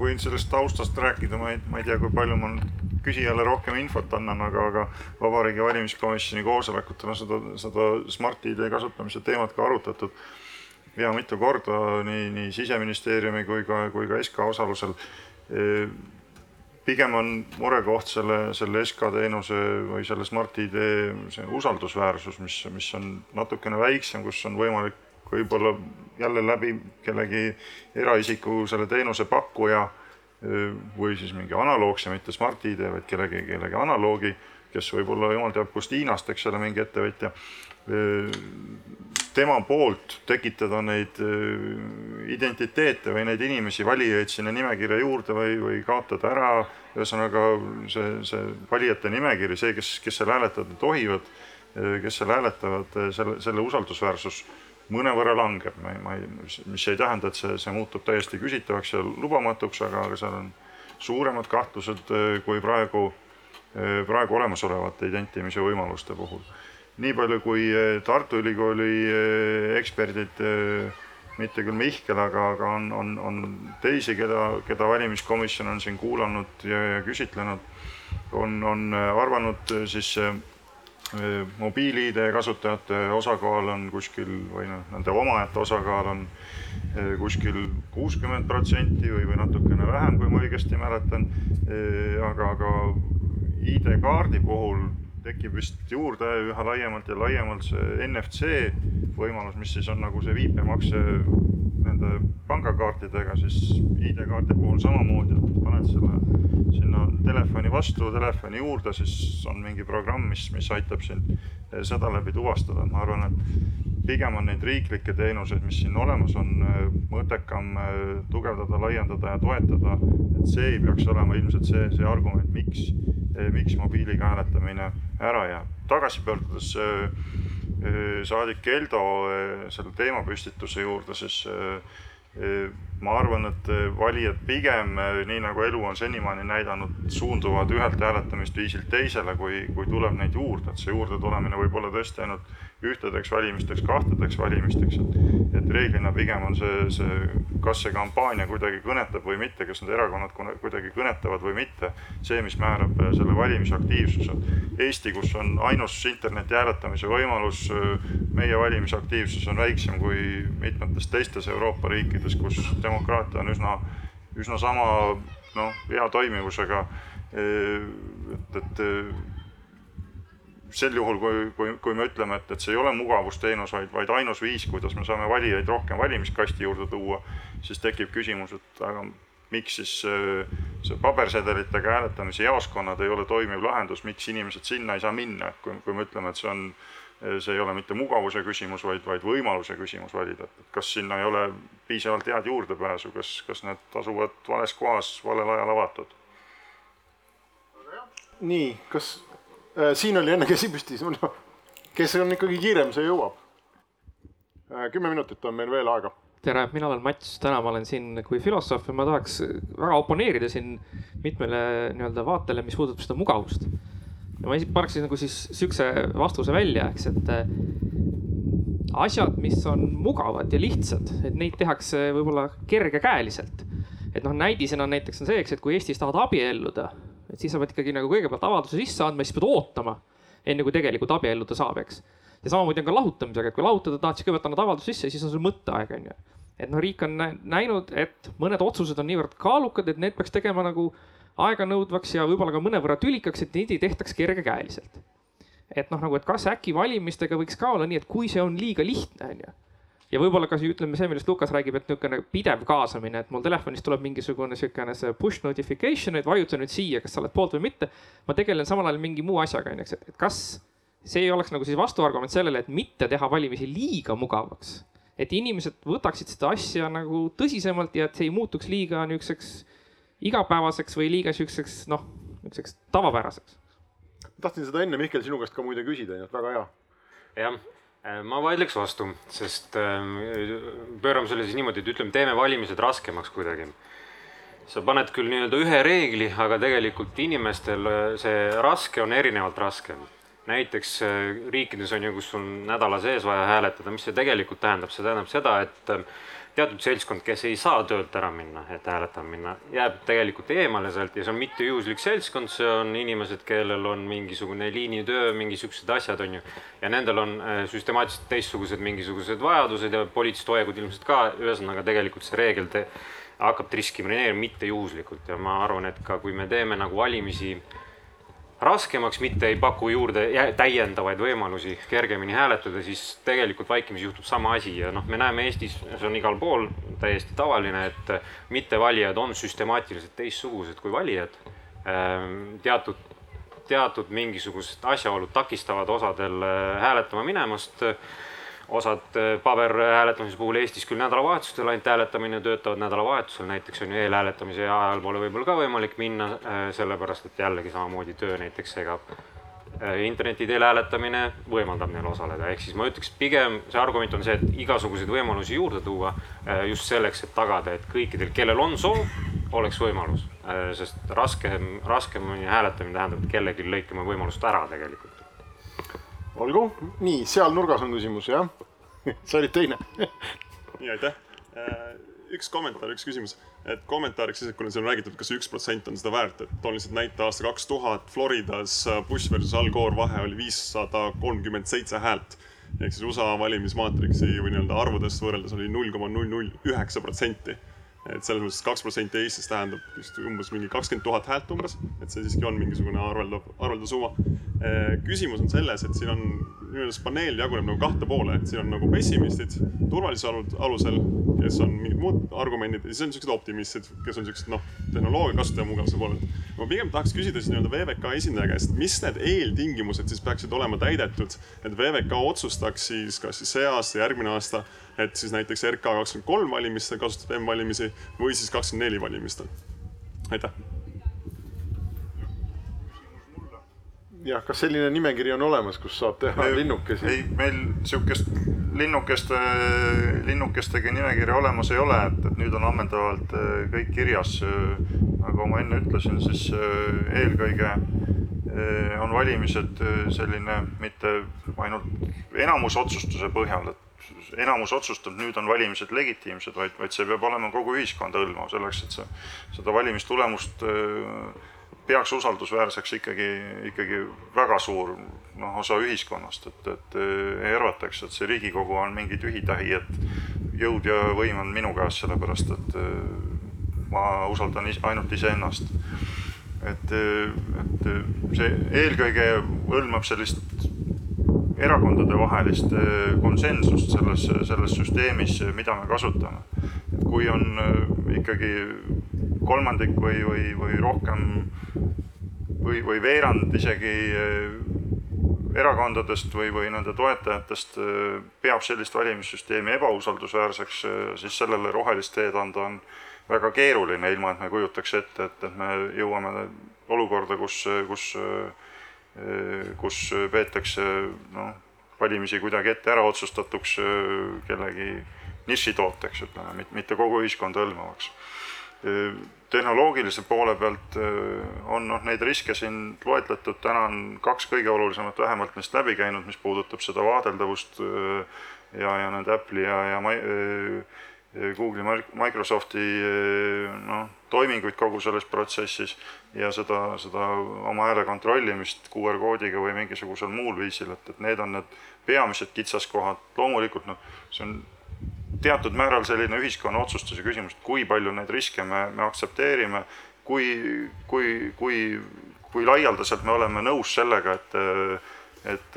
võin sellest taustast rääkida, ma ei, ma ei tea, kui palju ma nüüd küsijale rohkem infot annan, aga, aga Vabariigi Valimiskomisjoni koosolekutel on seda, seda Smart-ID kasutamise teemat ka arutatud ja mitu korda nii, nii siseministeeriumi kui ka, kui ka SK osalusel. pigem on murekoht selle, selle SK teenuse või selle Smart-ID see usaldusväärsus, mis, mis on natukene väiksem, kus on võimalik võib-olla jälle läbi kellegi eraisiku selle teenuse pakkuja või siis mingi analoogse, mitte Smart-ID, vaid kellegi, kellegi analoogi, kes võib-olla jumal teab kust Hiinast, eks ole, mingi ettevõtja tema poolt tekitada neid äh, identiteete või neid inimesi, valijaid sinna nimekirja juurde või, või kaotada ära. ühesõnaga see, see valijate nimekiri, see, kes, kes seal hääletada tohivad, äh, kes seal hääletavad, äh, selle, selle usaldusväärsus mõnevõrra langeb, ma ei, ma ei, mis ei tähenda, et see, see muutub täiesti küsitavaks ja lubamatuks, aga, aga seal on suuremad kahtlused kui praegu, praegu olemasolevate identimise võimaluste puhul nii palju kui eh, Tartu Ülikooli eh, eksperdid, eh, mitte küll Mihkel, aga, aga on, on, on teisi, keda, keda valimiskomisjon on siin kuulanud ja, ja küsitlenud, on, on arvanud siis mobiil-ID kasutajate osakaal on kuskil või noh, nende omajate osakaal on kuskil kuuskümmend protsenti või, või natukene vähem, kui ma õigesti mäletan. aga, aga ID-kaardi puhul tekib vist juurde üha laiemalt ja laiemalt see NFC võimalus, mis siis on nagu see viipemakse nende pangakaartidega, siis ID-kaardi puhul samamoodi, et paned selle sinna telefoni vastu, telefoni juurde, siis on mingi programm, mis, mis aitab sind seda läbi tuvastada, ma arvan, et pigem on neid riiklikke teenuseid, mis siin olemas on, mõttekam tugevdada, laiendada ja toetada. et see ei peaks olema ilmselt see, see argument, miks Eh, miks mobiiliga hääletamine ära jääb. tagasi pöördudes eh, eh, saadik Keldo selle teemapüstituse juurde, siis ma arvan, et valijad pigem, nii nagu elu on senimaani näidanud, suunduvad ühelt hääletamisviisilt teisele, kui, kui tuleb neid juurde, et see juurde tulemine võib olla tõesti ainult ühtedeks valimisteks, kahtedeks valimisteks, et, et reeglina pigem on see, see, kas see kampaania kuidagi kõnetab või mitte, kas need erakonnad kuidagi kõnetavad või mitte, see, mis määrab selle valimisaktiivsuse. Eesti, kus on ainus interneti hääletamise võimalus, meie valimisaktiivsus on väiksem kui mitmetes teistes Euroopa riikides, kus demokraatia on üsna, üsna sama noh, hea toimivusega. et, et sel juhul, kui, kui, kui me ütleme, et, et see ei ole mugavusteenus, vaid, vaid ainus viis, kuidas me saame valijaid rohkem valimiskasti juurde tuua, siis tekib küsimus, et aga miks siis see pabersedelitega hääletamise jaoskonnad ei ole toimiv lahendus, miks inimesed sinna ei saa minna, et kui, kui me ütleme, et see on, see ei ole mitte mugavuse küsimus, vaid, vaid võimaluse küsimus valida, et kas sinna ei ole piisavalt head juurdepääsu, kas, kas need asuvad vales kohas, valel ajal avatud? nii, kas Äh, siin oli enne käsi püsti, kes on ikkagi kiirem, see jõuab. Äh, kümme minutit on meil veel aega. tere, mina olen Mats, täna ma olen siin kui filosoof ja ma tahaks väga oponeerida siin mitmele nii-öelda vaatele, mis puudutab seda mugavust. Ja ma paneks nagu siis sihukese vastuse välja, eks, et äh, asjad, mis on mugavad ja lihtsad, et neid tehakse võib-olla kergekäeliselt. et noh, näidisena näiteks on see, eks, et kui Eestis tahad abielluda et siis sa pead ikkagi nagu kõigepealt avalduse sisse andma, siis pead ootama, enne kui tegelikult abielluda saab, eks. ja samamoodi on ka lahutamisega, et kui lahutada tahad, siis kõigepealt annad avalduse sisse ja siis on sul mõtteaeg, on ju. et noh, riik on näinud, et mõned otsused on niivõrd kaalukad, et need peaks tegema nagu aeganõudvaks ja võib-olla ka mõnevõrra tülikaks, et neid ei tehtaks kergekäeliselt. et noh, nagu, et kas äkki valimistega võiks ka olla nii, et kui see on liiga lihtne, on ju ja võib-olla ka ütleme see, millest Lukas räägib, et niisugune pidev kaasamine, et mul telefonis tuleb mingisugune niisugune see push notification, et vajuta nüüd siia, kas sa oled poolt või mitte. ma tegelen samal ajal mingi muu asjaga, onju, et kas see ei oleks nagu siis vastuargument sellele, et mitte teha valimisi liiga mugavaks. et inimesed võtaksid seda asja nagu tõsisemalt ja et see ei muutuks liiga niisuguseks igapäevaseks või liiga siukseks noh, niisuguseks tavapäraseks. tahtsin seda enne Mihkel sinu käest ka muide küsida, nii et väga hea. jah Äh, ma vaidleks vastu, sest ähm, pöörame selle siis niimoodi, et ütleme, teeme valimised raskemaks kuidagi. sa paned küll nii-öelda ühe reegli, aga tegelikult inimestel äh, see raske on erinevalt raske. näiteks äh, riikides on ju, kus on nädala sees vaja hääletada, mis see tegelikult tähendab, see tähendab seda, et teatud seltskond, kes ei saa töölt ära minna, et hääletama minna, jääb tegelikult eemale sealt ja see on mittejuhuslik seltskond, see on inimesed, kellel on mingisugune liinitöö, mingisugused asjad, on ju. ja nendel on äh, süstemaatiliselt teistsugused mingisugused vajadused ja poliitilised hoiakud ilmselt ka, ühesõnaga tegelikult see reegel te, hakkab diskrimineerima mittejuhuslikult ja ma arvan, et ka kui me teeme nagu valimisi raskemaks, mitte ei paku juurde täiendavaid võimalusi kergemini hääletada, siis tegelikult vaikimisi juhtub sama asi ja noh, me näeme Eestis, see on igal pool täiesti tavaline, et mittevalijad on süstemaatiliselt teistsugused kui valijad. Ehm, teatud, teatud mingisugused asjaolud takistavad osadel äh, hääletama minemast osad äh, paberhääletamise puhul Eestis küll nädalavahetustel ainult hääletamine töötavad nädalavahetusel, näiteks on ju eelhääletamise ajal pole võib-olla ka võimalik minna, äh, sellepärast et jällegi samamoodi töö näiteks segab. Äh, interneti teel hääletamine võimaldab neil osaleda, ehk siis ma ütleks pigem see argument on see, et igasuguseid võimalusi juurde tuua just selleks, et tagada, et kõikidel, kellel on soov, oleks võimalus, sest raskem, raskemini hääletamine tähendab, et kellelgi lõikame võimalust ära tegelikult olgu, nii, seal nurgas on küsimus, jah? [LAUGHS] sa olid teine [LAUGHS] nii, aitäh. Äh, üks kommentaar, üks küsimus, et kommentaariks siis, et kuna siin on räägitud, kas üks protsent on seda väärt, et toon lihtsalt näite aasta kaks tuhat Floridas äh, Bush versus Al Gore vahe oli viissada kolmkümmend seitse häält. ehk siis USA valimismaatriksi või nii-öelda arvudest võrreldes oli null koma null null üheksa protsenti et selles mõttes kaks protsenti Eestis tähendab vist umbes mingi kakskümmend tuhat häält umbes, et see siiski on mingisugune arveldav, arveldav summa. Eh, küsimus on selles, et siin on nii-öelda see paneel jaguneb nagu kahte poole, et siin on nagu pessimistid turvalisuse alusel, kes on mingid muud argumendid ja siis on siuksed optimistid, kes on siuksed noh, tehnoloogia kasutaja mugavuse poolelt. ma pigem tahaks küsida siis nii-öelda VVK esindaja käest, mis need eeltingimused siis peaksid olema täidetud, et VVK otsustaks siis kas siis see aasta, järgmine aasta et siis näiteks RK kakskümmend kolm valimistel kasutab M-valimisi või siis kakskümmend neli valimistel. aitäh. Jah, kas selline nimekiri on olemas, kus saab teha linnukesi? ei, meil sihukest linnukeste, linnukestega nimekirja olemas ei ole, et, et nüüd on ammendavalt kõik kirjas. nagu ma enne ütlesin, siis eelkõige on valimised selline mitte ainult enamusotsustuse põhjal, et enamus otsustab, nüüd on valimised legitiimsed, vaid, vaid see peab olema kogu ühiskonda hõlmav selleks, et see, seda valimistulemust peaks usaldusväärseks ikkagi, ikkagi väga suur noh, osa ühiskonnast, et, et ei arvataks, et see Riigikogu on mingi tühi-tähi, et jõud ja võim on minu käes, sellepärast et ma usaldan is, ainult iseennast. et, et see eelkõige hõlmab sellist erakondadevahelist konsensust selles, selles süsteemis, mida me kasutame. kui on ikkagi kolmandik või, või, või rohkem või, või veerand isegi eh, erakondadest või, või nende toetajatest eh, peab sellist valimissüsteemi ebausaldusväärseks, eh, siis sellele rohelist teed anda on väga keeruline, ilma et me kujutaks ette, et, et me jõuame olukorda, kus, kus, kus peetakse noh, valimisi kuidagi ette ära otsustatuks kellegi nišitooteks, ütleme, mitte kogu ühiskonda hõlmavaks. Tehnoloogilise poole pealt on noh, neid riske siin loetletud, täna on kaks kõige olulisemat vähemalt neist läbi käinud, mis puudutab seda vaadeldavust ja, ja nende Apple'i ja, ja Google'i, Microsofti noh, toiminguid kogu selles protsessis ja seda, seda oma hääle kontrollimist QR koodiga või mingisugusel muul viisil, et, et need on need peamised kitsaskohad, loomulikult noh, see on teatud määral selline ühiskonna otsustuse küsimus, et kui palju neid riske me, me aktsepteerime, kui, kui, kui, kui laialdaselt me oleme nõus sellega, et et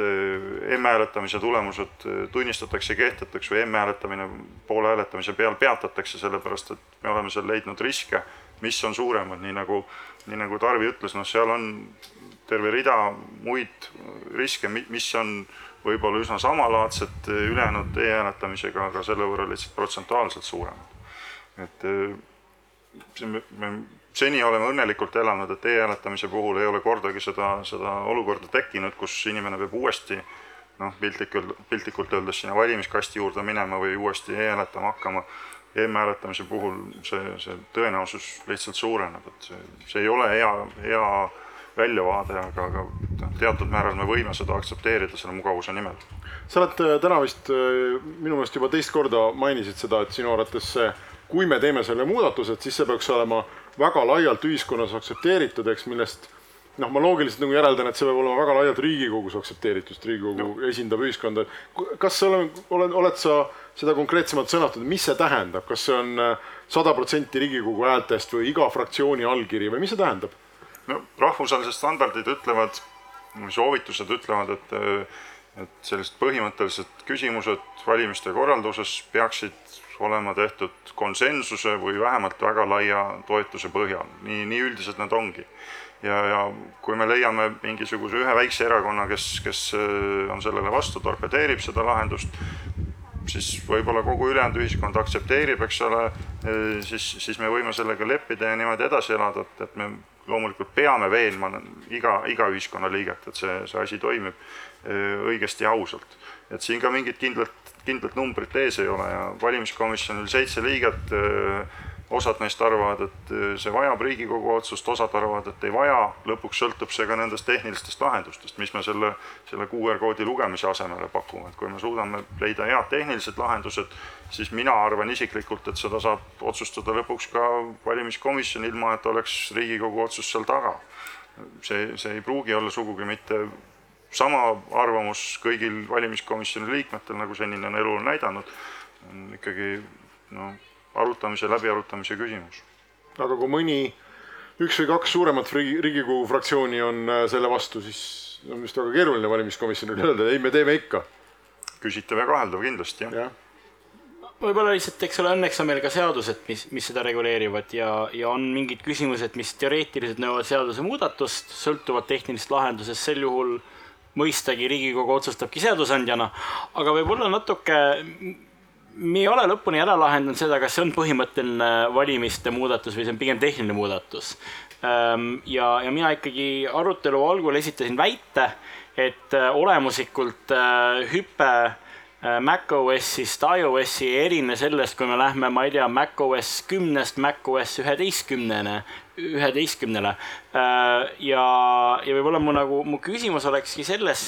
m-hääletamise tulemused tunnistatakse kehtetuks või m-hääletamine poole hääletamise peal peatatakse, sellepärast et me oleme seal leidnud riske, mis on suuremad, nii nagu, nii nagu Tarvi ütles, noh, seal on terve rida muid riske, mis on võib-olla üsna samalaadsed eh, ülejäänud e-hääletamisega, aga selle võrra lihtsalt protsentuaalselt suuremad. et eh, see me, me seni oleme õnnelikult elanud, et e-hääletamise puhul ei ole kordagi seda, seda olukorda tekkinud, kus inimene peab uuesti noh, piltlikult, piltlikult öeldes sinna valimiskasti juurde minema või uuesti e-hääletama hakkama. M-hääletamise puhul see, see tõenäosus lihtsalt suureneb, et see, see ei ole hea, hea väljavaade, aga, aga teatud määral me võime seda aktsepteerida selle mugavuse nimel. sa oled äh, täna vist äh, minu meelest juba teist korda mainisid seda, et sinu arvates see, kui me teeme selle muudatuse, et siis see peaks olema väga laialt ühiskonnas aktsepteeritud, eks, millest noh, ma loogiliselt nagu järeldan, et see peab olema väga laialt Riigikogus aktsepteeritud, sest Riigikogu no. esindab ühiskonda. kas sa oled, oled, oled sa seda konkreetsemalt sõnastanud, mis see tähendab, kas see on äh, sada protsenti Riigikogu häältest või iga fraktsiooni allkiri või mis see tähendab? no rahvusvahelised standardid ütlevad, soovitused ütlevad, et, et sellised põhimõttelised küsimused valimiste korralduses peaksid olema tehtud konsensuse või vähemalt väga laia toetuse põhjal, nii, nii üldised nad ongi. Ja, ja kui me leiame mingisuguse ühe väikse erakonna, kes, kes on sellele vastu, torpedeerib seda lahendust, siis võib-olla kogu ülejäänud ühiskond aktsepteerib, eks ole, siis, siis me võime sellega leppida ja niimoodi edasi elada, et, et me loomulikult peame veenma iga, iga ühiskonnaliiget, et see, see asi toimib äh, õigesti ja ausalt. et siin ka mingit kindlat, kindlat numbrit ees ei ole ja valimiskomisjonil seitse liiget, äh, osad neist arvavad, et äh, see vajab Riigikogu otsust, osad arvavad, et ei vaja, lõpuks sõltub see ka nendest tehnilistest lahendustest, mis me selle, selle QR koodi lugemise asemele pakume, et kui me suudame leida head tehnilised lahendused, siis mina arvan isiklikult, et seda saab otsustada lõpuks ka valimiskomisjon, ilma et oleks Riigikogu otsus seal taga. see, see ei pruugi olla sugugi mitte sama arvamus kõigil valimiskomisjoni liikmetel, nagu senine on elu näidanud, on ikkagi noh, arutamise, läbiarutamise küsimus. aga kui mõni, üks või kaks suuremat Riigikogu fraktsiooni on äh, selle vastu, siis on vist väga keeruline valimiskomisjonil [LAUGHS] öelda, ei, me teeme ikka. küsitav ja kaheldav kindlasti, jah ja võib-olla lihtsalt, eks ole, õnneks on meil ka seadused, mis, mis seda reguleerivad ja, ja on mingid küsimused, mis teoreetiliselt nõuavad seadusemuudatust, sõltuvad tehnilisest lahendusest, sel juhul mõistagi Riigikogu otsustabki seadusandjana, aga võib-olla natuke me ei ole lõpuni ära lahendanud seda, kas see on põhimõtteline valimiste muudatus või see on pigem tehniline muudatus. Ehm, ja, ja mina ikkagi arutelu algul esitasin väite, et olemuslikult äh, hüpe macOS-ist iOS-i ei erine sellest, kui me lähme, ma ei tea, macOS kümnest macOS üheteistkümnene, üheteistkümnele. ja, ja võib-olla mu nagu, mu küsimus olekski selles,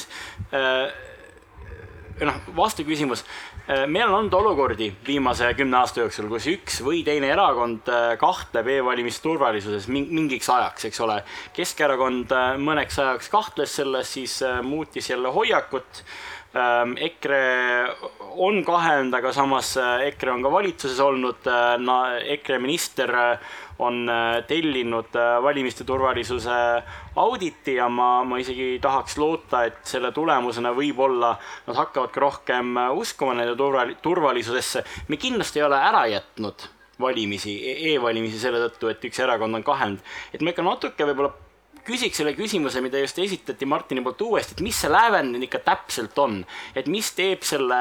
noh, vastuküsimus Äh, meil on olnud olukordi viimase kümne aasta jooksul, kus üks või teine erakond äh, kahtleb e-valimiste turvalisuses mingiks ajaks, eks ole. Keskerakond äh, mõneks ajaks kahtles selles, siis muutis jälle hoiakut. Ähm, EKRE on kahelnud, aga samas EKRE on ka valitsuses olnud, EKRE minister on äh, tellinud äh, valimiste turvalisuse auditi ja ma, ma isegi tahaks loota, et selle tulemusena võib-olla nad hakkavad ka rohkem äh, uskuma nende turval-, turvalisusesse. me kindlasti ei ole ära jätnud valimisi e, e-valimisi selle tõttu, et üks erakond on kahelnud. et ma ikka natuke võib-olla küsiks selle küsimuse, mida just esitati Martini poolt uuesti, et mis see lävend nüüd ikka täpselt on, et mis teeb selle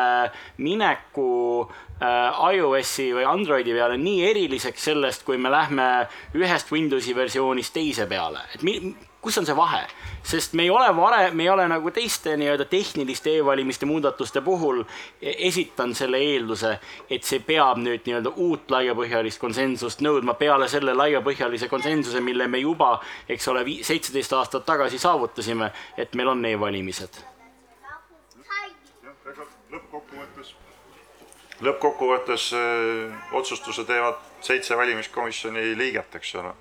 mineku äh, iOS-i või Androidi peale nii eriliseks sellest, kui me lähme ühest Windowsi versioonist teise peale, et mi, kus on see vahe? Sest me ei ole varem, me ei ole nagu teiste nii-öelda tehniliste e-valimiste muudatuste puhul e-, esitanud selle eelduse, et see peab nüüd nii-öelda uut laiapõhjalist konsensust nõudma peale selle laiapõhjalise konsensuse, mille me juba, eks ole, seitseteist aastat tagasi saavutasime, et meil on e-valimised. lõppkokkuvõttes, lõppkokkuvõttes öö, otsustuse teevad seitse valimiskomisjoni liiget, eks ole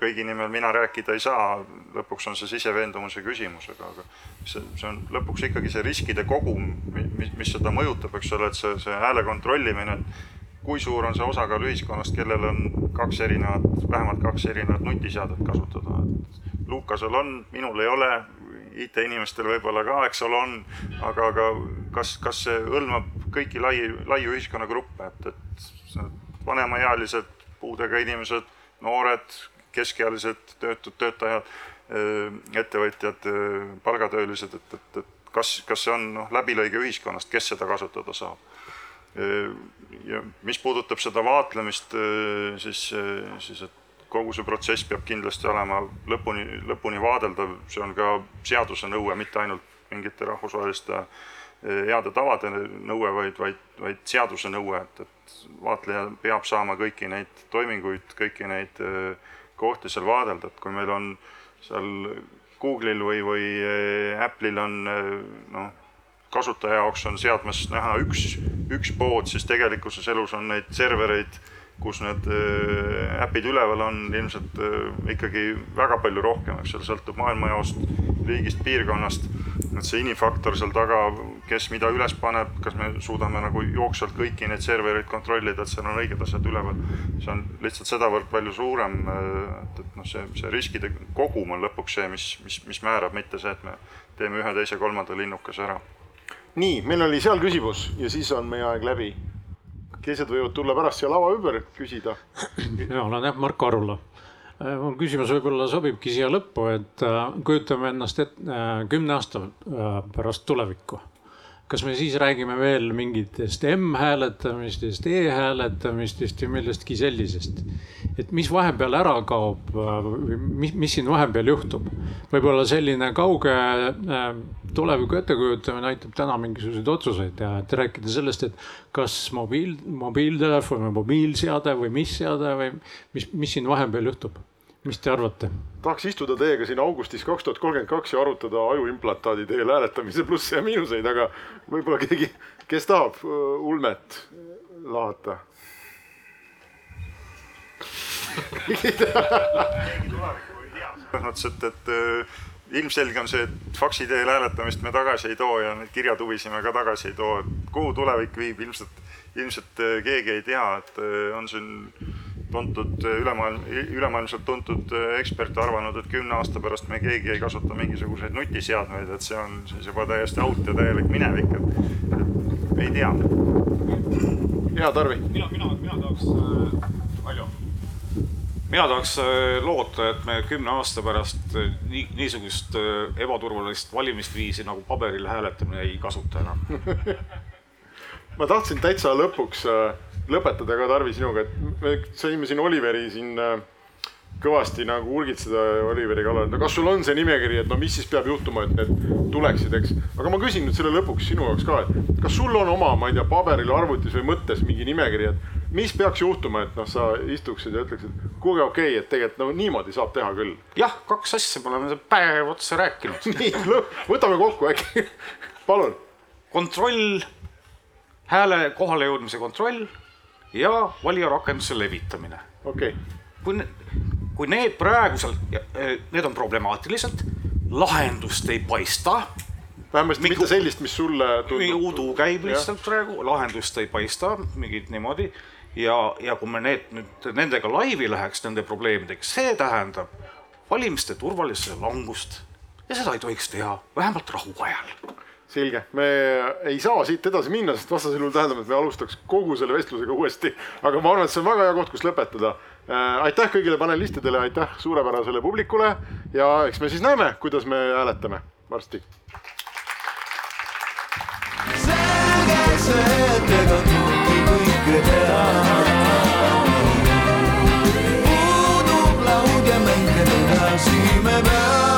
kõigi nimel mina rääkida ei saa, lõpuks on see siseveendumuse küsimus, aga, aga see, see on lõpuks ikkagi see riskide kogum, mis, mis seda mõjutab, eks ole, et see, see hääle kontrollimine, kui suur on see osakaal ühiskonnast, kellel on kaks erinevat, vähemalt kaks erinevat nutiseadet kasutada. Lukasel on, minul ei ole, IT-inimestel võib-olla ka, eks ole, on, aga, aga kas, kas see hõlmab kõiki lai, laiu ühiskonnagruppe, et, et vanemaealised, puudega inimesed noored, keskealised töötud töötajad, ettevõtjad, palgatöölised, et, et, et kas, kas see on noh, läbilõige ühiskonnast, kes seda kasutada saab. ja mis puudutab seda vaatlemist, siis, siis et kogu see protsess peab kindlasti olema lõpuni, lõpuni vaadeldav, see on ka seaduse nõue, mitte ainult mingite rahvusvaheliste heade tavade nõue, vaid, vaid, vaid seaduse nõue, et, et vaatleja peab saama kõiki neid toiminguid, kõiki neid äh, kohti seal vaadelda, et kui meil on seal Google'il või, või äh, Apple'il on äh, noh, kasutaja jaoks on seadmes näha üks, üks pood, siis tegelikkuses elus on neid servereid, kus need äpid üleval on ilmselt ikkagi väga palju rohkem, eks seal sõltub maailmajaost, riigist, piirkonnast et see inimfaktor seal taga, kes mida üles paneb, kas me suudame nagu jooksvalt kõiki neid servereid kontrollida, et seal on õiged asjad üleval. see on lihtsalt sedavõrd palju suurem, et, et noh, see, see riskide kogum on lõpuks see, mis, mis, mis määrab, mitte see, et me teeme ühe, teise, kolmanda linnukese ära. nii, meil oli seal küsimus ja siis on meie aeg läbi. teised võivad tulla pärast siia lava ümber küsida. [CLEARS THROAT] mina olen jah, Marko Arula mul küsimus võib-olla sobibki siia lõppu, et äh, kujutame ennast ette äh, kümne aasta pärast tulevikku. Kas me siis räägime veel mingitest M-hääletamistest e, e-hääletamistest ja millestki sellisest? et mis vahepeal ära kaob, mis, mis siin vahepeal juhtub? võib-olla selline kauge tuleviku ettekujutamine aitab täna mingisuguseid otsuseid teha, et rääkida sellest, et kas mobiil, mobiiltelefon või mobiilseade või mis seade või mis, mis siin vahepeal juhtub mis te arvate? tahaks istuda teiega siin augustis kaks tuhat kolmkümmend kaks ja arutada ajuimplantaadi teel hääletamise plusse ja miinuseid, aga võib-olla keegi, kes tahab uh, ulmet lahata selles mõttes, et, et uh, ilmselge on see, et faksi teel hääletamist me tagasi ei too ja neid kirjatuvisi me ka tagasi ei too. kuhu tulevik viib, ilmselt, ilmselt uh, keegi ei tea, et on siin tuntud ülemaailm, ülemaailmselt tuntud ekspert arvanud, et kümne aasta pärast me keegi ei kasuta mingisuguseid nutiseadmeid, et see on siis juba täiesti out ja täielik minevik, et ei tea. hea, Tarvi. mina, mina, mina tahaks äh,, palju mina tahaks äh, loota, et me kümne aasta pärast äh, nii, niisugust äh, ebaturvalist valimisviisi nagu paberil hääletamine ei kasuta enam [LAUGHS] ma tahtsin täitsa lõpuks lõpetada ka, Tarvi, sinuga, et me saime siin Oliveri siin kõvasti nagu urgitseda Oliveri kallal, no kas sul on see nimekiri, et no mis siis peab juhtuma, et need tuleksid, eks. aga ma küsin nüüd selle lõpuks sinu jaoks ka, et kas sul on oma, ma ei tea, paberil, arvutis või mõttes mingi nimekiri, et mis peaks juhtuma, et noh, sa istuksid ja ütleksid, kuulge, okei okay,, et tegelikult no niimoodi saab teha küll. jah, kaks asja, me oleme päev otsa rääkinud [LAUGHS] nii, võtame kokku äkki palun. kontroll, hääle kohalejõudmise kontroll ja valijarakenduse levitamine. okei okay. kui kui need praegusel, e, need on problemaatilised, lahendust ei paista. vähemasti Miku, mitte sellist, mis sulle tundub. udu käib lihtsalt ja. praegu, lahendust ei paista, mingit niimoodi. ja, ja kui me need nüüd nendega laivi läheks, nende probleemidega, see tähendab valimiste turvalisuse langust ja seda ei tohiks teha, vähemalt rahuajal selge, me ei saa siit edasi minna, sest vastasel juhul tähendab, et me alustaks kogu selle vestlusega uuesti. aga ma arvan, et see on väga hea koht, kus lõpetada. Äh, aitäh kõigile panelistidele, aitäh suurepärasele publikule ja eks me siis näeme, kuidas me hääletame varsti. selge see, et ega tundi kõike teha. puudub laud ja mängida edasi me peame.